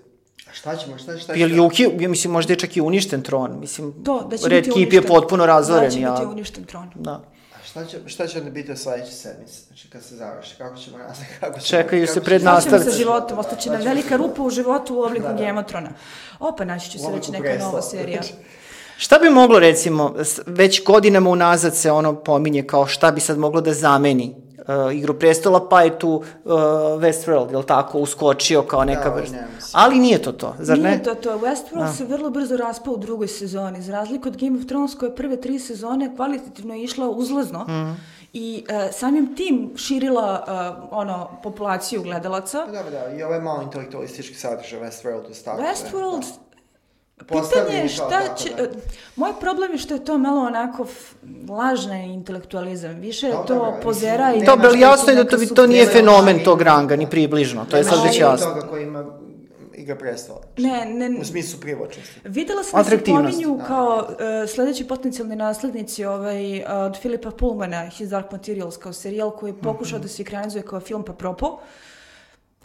A šta ćemo, šta, šta, Ili šta? uki, ja mislim, možda je čak i uništen tron. Mislim, to, da će Red uništen. je potpuno razoren. Da će ja, biti uništen tron. Da. A šta će, šta će onda biti u sledećoj sedmici? Znači, kad se završi, kako ćemo nastaviti? Kako ćemo, Čekaju kako se pred Šta ćemo sa nastavci. životom? Ostaće nam Šta velika rupa u životu u obliku Da, da. Thrones. Opa, naći će se već neka nova serija. Šta bi moglo, recimo, već godinama unazad se ono pominje kao šta bi sad moglo da zameni uh, Igru prestola, pa je tu uh, Westworld, jel tako, uskočio kao neka Da, vrsta. ne, mislim. Ali nije to to, zar ne? Nije to to. Westworld Da. se vrlo brzo raspao u drugoj sezoni. Za razliku od Game of Thrones koje prve tri sezone kvalitativno je išla uzlazno Mhm. i e, samim tim širila e, ono, populaciju gledalaca. Pa Dobro, da, i ovo je malo intelektualistički sadržaj Westworld u stavku. Westworld, Postavljen pitanje je šta tako, će... da. Moj problem je što je to malo onako f- lažna intelektualizam. Više je to dobro, pozera i... Dobro, ali jasno je da to, to nije suptilna- fenomen tog ranga, ni približno, to je sad već jasno. toga koji ima Igra prestola. Ne, ne, U smislu privlačnosti. Videla sam da se pominju Da. kao uh, sledeći potencijalni naslednici ovaj, uh, od Filipa Pullmana, His Dark Materials, kao serijal koji je pokušao da se ekranizuje kao film pa propo.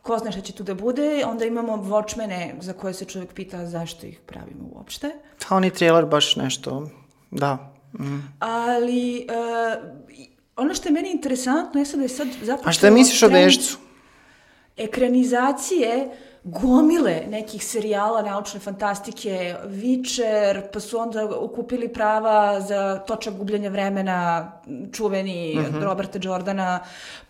Ko zna šta će tu da bude. Onda imamo Watchmene za koje se čovjek pita zašto ih pravimo uopšte. Pa oni trailer baš nešto, da. Mm. Ali uh, ono što je meni interesantno je sad da je sad zapravo... A šta misliš o Vežcu? ekranizacije gomile nekih serijala naučne fantastike, Witcher, pa su onda ukupili prava za točak gubljenja vremena, čuveni Mhm. Roberta Jordana,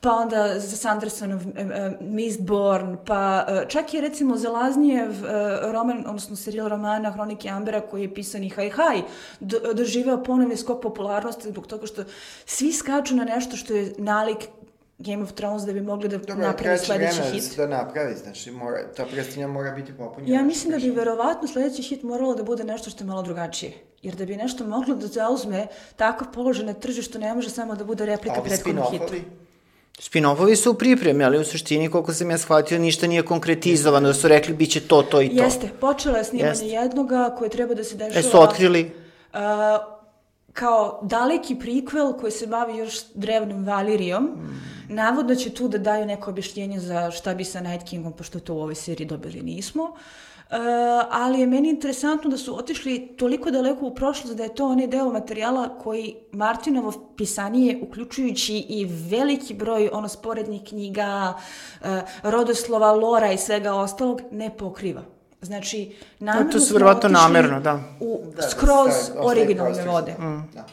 pa onda za Sandersonov e, e, Mistborn, pa e, čak je recimo Zelaznijev e, roman, odnosno serijal romana Hronike Ambera koji je pisan i haj haj, do- doživeo ponovni skok popularnosti zbog toga što svi skaču na nešto što je nalik Game of Thrones da bi mogli da Dobro, napravi sledeći da hit. se to napravi, znači mora, ta predstavlja mora biti popunjena. Ja mislim da bi verovatno sledeći hit moralo da bude nešto što je malo drugačije. Jer da bi nešto moglo da zauzme takav položaj na tržištu, ne može samo da bude replika ovi prethodnom hitu. spin-offovi? Spin-offovi su u pripremi, ali u suštini, koliko sam ja shvatio, ništa nije konkretizovano, da su rekli bit će to, to i to. Jeste, počela je snimanje Jeste. jednoga koje treba da se dešava... E su otkrili, Uh, kao daleki prikvel koji se bavi još drevnom Valirijom. Mm. Navodno će tu da daju neko objašnjenje za šta bi sa Night Kingom, pošto to u ovoj seriji dobili nismo. Uh, ali je meni interesantno da su otišli toliko daleko u prošlost da je to onaj deo materijala koji Martinovo pisanije, uključujući i veliki broj ono sporednih knjiga, uh, rodoslova, lora i svega ostalog, ne pokriva. Znači, namerno to su smo verovatno namerno, da. U Da, da, skroz ostavi originalne prostor. vode. Mm. Da.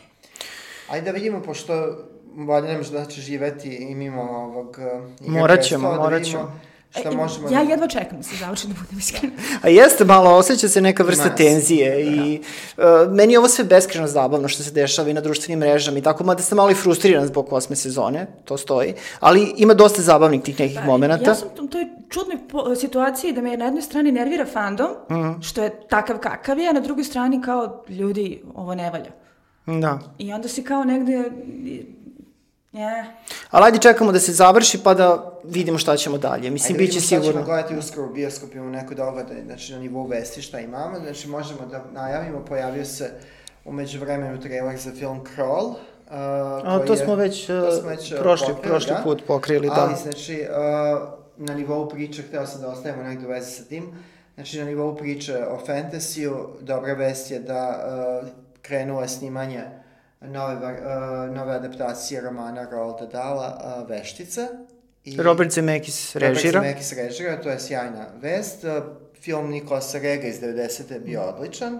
Ajde da vidimo, pošto valjda nam da će živeti i mimo ovog... uh, Morat ćemo, da morat ćemo. Šta E, možemo... Ja jedva čekam da se završi da budem iskrena. A jeste malo, osjeća se neka vrsta Ima se, tenzije da. i uh, meni je ovo sve beskreno zabavno što se dešava i na društvenim mrežama i tako, mada sam malo i frustriran zbog osme sezone, to stoji, ali ima dosta zabavnih tih nekih momenta. Pa, Ja sam u toj čudnoj situaciji da me na jednoj strani nervira fandom, Mhm. što je takav kakav je, a na drugoj strani kao ljudi, ovo ne valja. Da. I onda si kao negde... Ne. Ali ajde čekamo da se završi pa da vidimo šta ćemo dalje. Mislim, Ajde bit će vidimo šta ćemo sigurno. gledati uskoro u bioskopima u neko doba, da, znači na nivou vesti šta imamo, znači možemo da najavimo, pojavio se umeđu vremenu trailer za film Crawl. Uh, A, to je- smo već, to uh, smo već, uh, prošli, pokrili, prošli da. put pokrili, Ali, da. znači, uh, na nivou priče, hteo sam da ostavimo negde u vezi sa tim, znači na nivou priče o fantasiju, dobra vest je da uh, krenulo je snimanje nove, uh, nove adaptacije romana Roalda Dala, uh, Veštica. I Robert Zemeckis režira. Robert Zemeckis režira, to je sjajna vest. Uh, Film Nikolasa Rega iz 90. je bio odličan.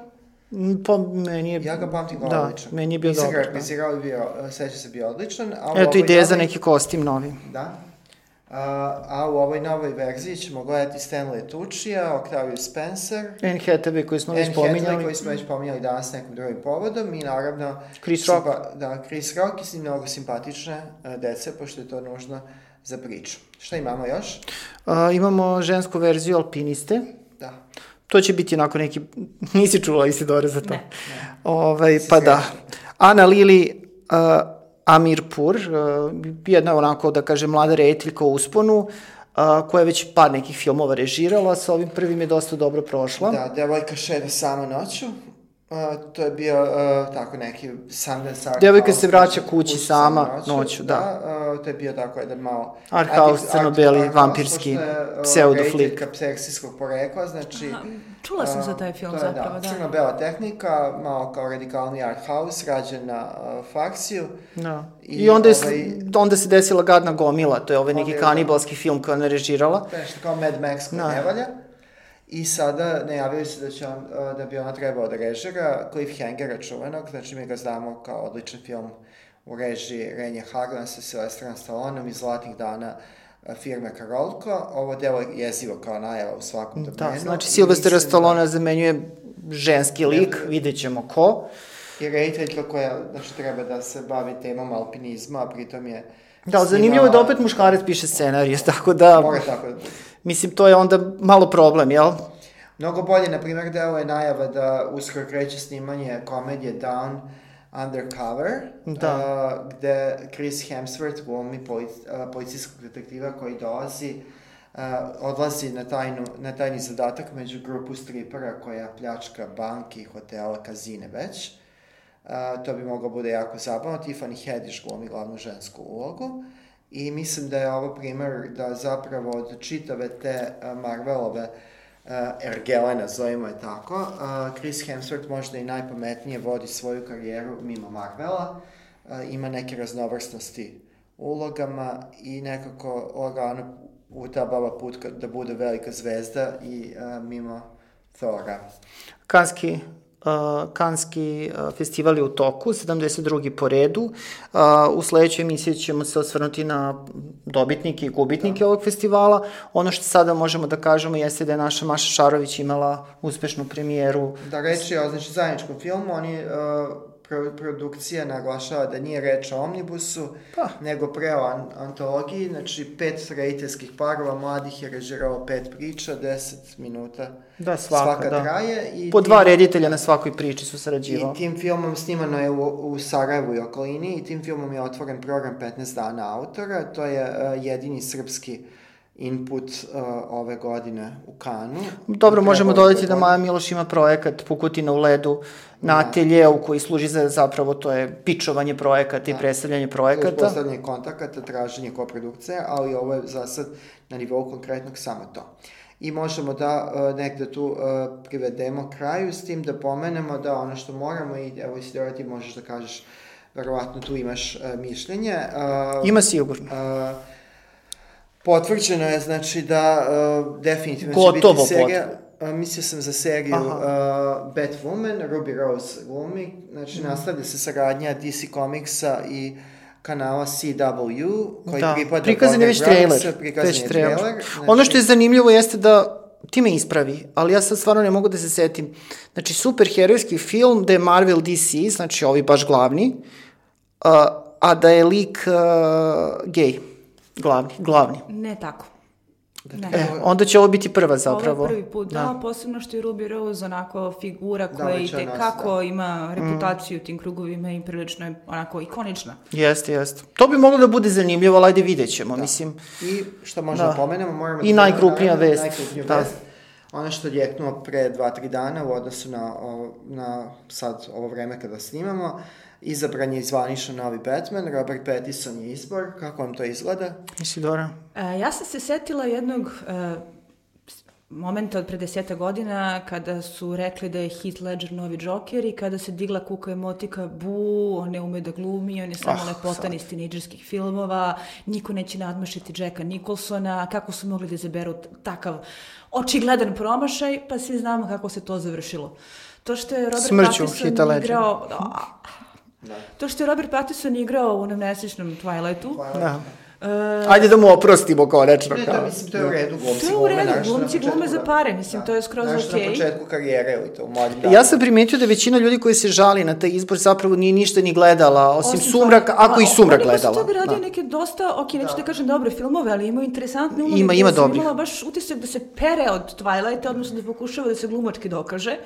Pa meni je... Ja ga pamtim da, odličan. meni je bio Izagra- dobar. Da. Izigravao je bio, uh, seća se bio odličan. A Eto ideja za novoj- neki kostim novi. Da. A, a u ovoj novoj verziji ćemo gledati Stanley Tuccija, Octavio Spencer, Anne Hathaway koji smo već Anne Hathaway pominjali. koji smo već pominjali danas nekim drugim povodom i naravno Chris Rock. simpa- da, Chris Rock i s njim mnogo simpatične uh, dece, pošto je to nužno za priču. Šta imamo još? A, imamo žensku verziju Alpiniste. Da. To će biti onako neki... Nisi čula Isidore za to? Ne. Ovaj, Si pa da. Ana Lili uh, Amirpur, uh, jedna onako, da kažem, mlada rediteljka u usponu, uh, koja je već par nekih filmova režirala, sa ovim prvim je dosta dobro prošla. Da, devojka šeda sama noću. Uh, to je bio uh, tako neki Sundance Art Devojka se vraća kući kući sama sama noću, da. uh, to je bio tako jedan malo... Art house, crno-beli, vampirski, je, uh, pseudo-flik. rediteljka pseksijskog porekla, znači... Aha, čula sam za taj film to je, zapravo, da. da. Crno-bela tehnika, malo kao radikalni art house, rađen na uh, faksiju. Da. I I, onda, je, ovaj- onda se desila Gadna gomila, to je ovaj neki je- kanibalski film koji ona režirala. Nešto kao Mad Max koji Da. ne valja. I sada najavili su da, će on, da bi ona trebao da režira Cliffhangera čuvenog, znači mi ga znamo kao odličan film u režiji Renje Harlan sa Silvestrom Stallonom iz Zlatnih dana firme Karolko. Ovo delo je jezivo kao najava u svakom domenu. Da, znači I Silvester mislim da- zamenjuje ženski lik, Da. vidjet ćemo ko. I rediteljka koja znači, treba da se bavi temom alpinizma, a pritom je Da, ali zanimljivo je da opet muškarac piše scenarij, tako da, Mora tako da bude. Mislim, to je onda malo problem, jel? Mnogo bolje, na primjer, deo je najava da uskoro kreće snimanje komedije Down Undercover, Da. uh, gde Chris Hemsworth glumi polic, uh, policijskog detektiva koji dolazi, uh, odlazi na, tajnu, na tajni zadatak među grupu stripera koja pljačka banki, hotela, kazine već. Uh, to bi moglo bude jako zabavno. Tiffany Haddish glumi glavnu žensku ulogu. I mislim da je ovo primer da zapravo od čitave te Marvelove ergele, nazovimo je tako, Chris Hemsworth možda i najpametnije vodi svoju karijeru mimo Marvela, ima neke raznovrsnosti ulogama i nekako lagano utabava put da bude velika zvezda i mimo Thora. Kanski, Kanski uh, festival je u toku, 72. po redu. Uh, u sledećoj emisiji ćemo se osvrnuti na dobitnike i gubitnike ovog festivala. Ono što sada možemo da kažemo jeste da je naša Maša Šarović imala uspešnu premijeru. Da reč je o znači, zajedničkom filmu, oni uh, pro, produkcija naglašava da nije reč o omnibusu, Pa. nego pre o an, antologiji, znači pet rediteljskih parova mladih je režirao pet priča, 10 minuta Da, svaka, da. traje. I Po tim- dva reditelja na svakoj priči su sarađivali. I tim filmom snimano je u, u Sarajevu i okolini i tim filmom je otvoren program 15 dana autora. To je uh, jedini srpski input uh, ove godine u Kanu. Dobro, možemo dodati da. Maja Miloš ima projekat Pukutina u ledu na Da. ateljeu koji služi za zapravo to je pičovanje projekata i Da. predstavljanje projekata. postavljanje kontakata, traženje koprodukcije, ali ovo je za sad na nivou konkretnog samo to. I možemo da uh, negde tu uh, privedemo kraju s tim da pomenemo da ono što moramo i evo Isidora ti možeš da kažeš verovatno tu imaš uh, mišljenje. Uh, Ima sigurno. Uh, potvrđeno je, znači, da uh, definitivno će Gotovo biti serija. Uh, mislio sam za seriju uh, Batwoman, Ruby Rose glumi, znači Mhm. nastavlja se saradnja DC Comicsa i kanala CW, koji da. pripada prikazan je već trailer. Prikazan Već je trailer. trailer. Ono što je zanimljivo jeste da ti me ispravi, ali ja sad stvarno ne mogu da se setim. Znači, superherojski film da je Marvel DC, znači ovi baš glavni, uh, a da je lik uh, gej, glavni, glavni. Ne tako. Ne. E, onda će ovo biti prva zapravo. Ovo je prvi put, da, posebno što je Ruby Rose onako figura koja već i tekako da. ima reputaciju u tim krugovima i prilično je onako ikonična. Jeste, jeste. To bi moglo da bude zanimljivo, ali ajde vidjet ćemo, mislim. I što možemo Da. da. pomenemo, moramo I da najkrupnija naravno, vest. Najkrupnija Da. vest. Ono što je djeknuo pre 2-3 dana u odnosu na, o, na sad ovo vreme kada snimamo, izabran je izvanično novi Batman, Robert Pattinson je izbor, kako vam to izgleda? Isidora? E, ja sam se setila jednog e, momenta od pre deseta godina kada su rekli da je Heath Ledger novi Joker i kada se digla kuka emotika bu, on ne ume da glumi, on je samo Ah, lepotan iz tinejdžerskih filmova, niko neće nadmašiti Jacka Nicholsona, kako su mogli da izaberu takav očigledan promašaj, pa svi znamo kako se to završilo. To što je Robert Smrću Pattinson igrao... Da. To što je Robert Pattinson igrao u onom nesečnom Twilightu, Da. e, Ajde da mu oprostimo konačno. Ne, to kao. mislim, to je u redu, glumci To je u redu, glumci glume za da. pare, mislim, to je skroz Naročito okej. na početku karijere ili to u mladim Ja sam primetio da većina ljudi koji se žali na taj izbor zapravo nije ništa ni gledala, osim, sumraka, Twilight- ako i A, sumrak oni gledala. Oni su radio Da. neke dosta, ok, neću da kažem dobre filmove, ali imaju interesantne uloge. Ima- ima dobrih. imala baš utisak da se pere od Twilighta, odnosno da pokušava da se glumački dokaže.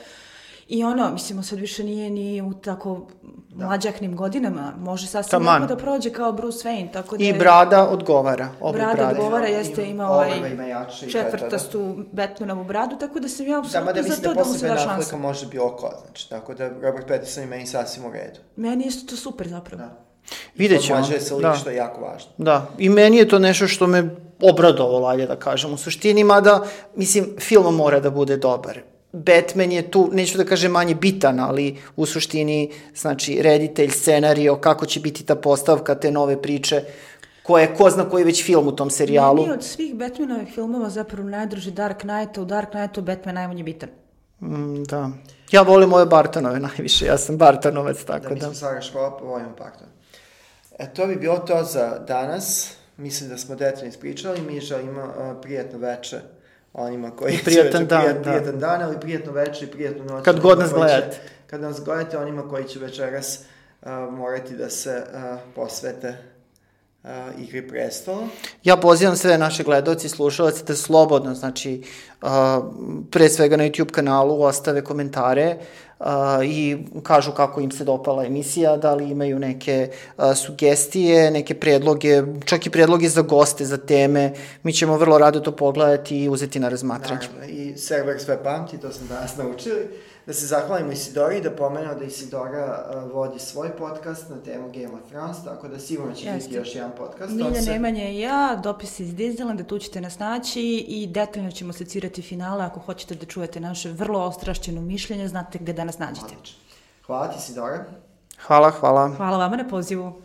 I ono, mislimo, sad više nije ni u tako da. mlađaknim godinama, može sasvim Taman. lako da prođe kao Bruce Wayne, tako da I je- brada odgovara. Oblik Brada brade. odgovara, Ima- jeste, ima ima ovaj ima jače i to, da. četvrtastu Batmanovu bradu, tako da sam ja Da, apsolutno mada za mislim to da da mu se da šansa. može bilo ko, znači, tako da Robert Pattinson je meni sasvim u redu. Meni je isto to super zapravo. Da. Vidjet ćemo. Pomlađuje se lik, Da. što je jako važno. Da, i meni je to nešto što me obradovalo, ajde da kažem, u suštini, mada, mislim, film mora da bude dobar. Batman je tu, neću da kažem manje bitan, ali u suštini, znači, reditelj, scenario, kako će biti ta postavka, te nove priče, koje, ko zna koji je već film u tom serijalu. Meni je od svih Batmanovih filmova zapravo najdruži Dark Knight, a u Dark Knightu Batman najmanje bitan. Mm, da. Ja volim ove Bartonove najviše, ja sam Bartonovac, Da, tako mi da. smo Sara Škola, pa volimo Pakton. E, to bi bilo to za danas. Mislim da smo detaljno ispričali. Mi želimo uh, prijetno veče onima koji će Prijetan večer- dan, prijet- da. Prijetan dan, ali prijetno veče i prijetnu noć. Kad god nas će- gledate. Kad nas gledate, onima koji će večeras uh, morati da se uh, posvete uh, igri prestola. Ja pozivam sve naše gledalci i slušalce da slobodno, znači, uh, pre svega na YouTube kanalu ostave komentare uh, i kažu kako im se dopala emisija, da li imaju neke uh, sugestije, neke predloge, čak i predloge za goste, za teme. Mi ćemo vrlo rado to pogledati i uzeti na razmatranje. Naravno, i server sve pamti, to smo danas naučili. Da se zahvalimo Isidori i da pomenemo da Isidora uh, vodi svoj podcast na temu Game of Thrones, tako da sigurno će Jeste. biti još jedan podcast. Milja se- Nemanja i ja, dopis iz Disneylanda, tu ćete nas naći i detaljno ćemo secirati finale ako hoćete da čujete naše vrlo ostrašćeno mišljenje, znate gde da nas nađete. Odlično. Hvala ti Isidora. Hvala, hvala. Hvala vama na pozivu.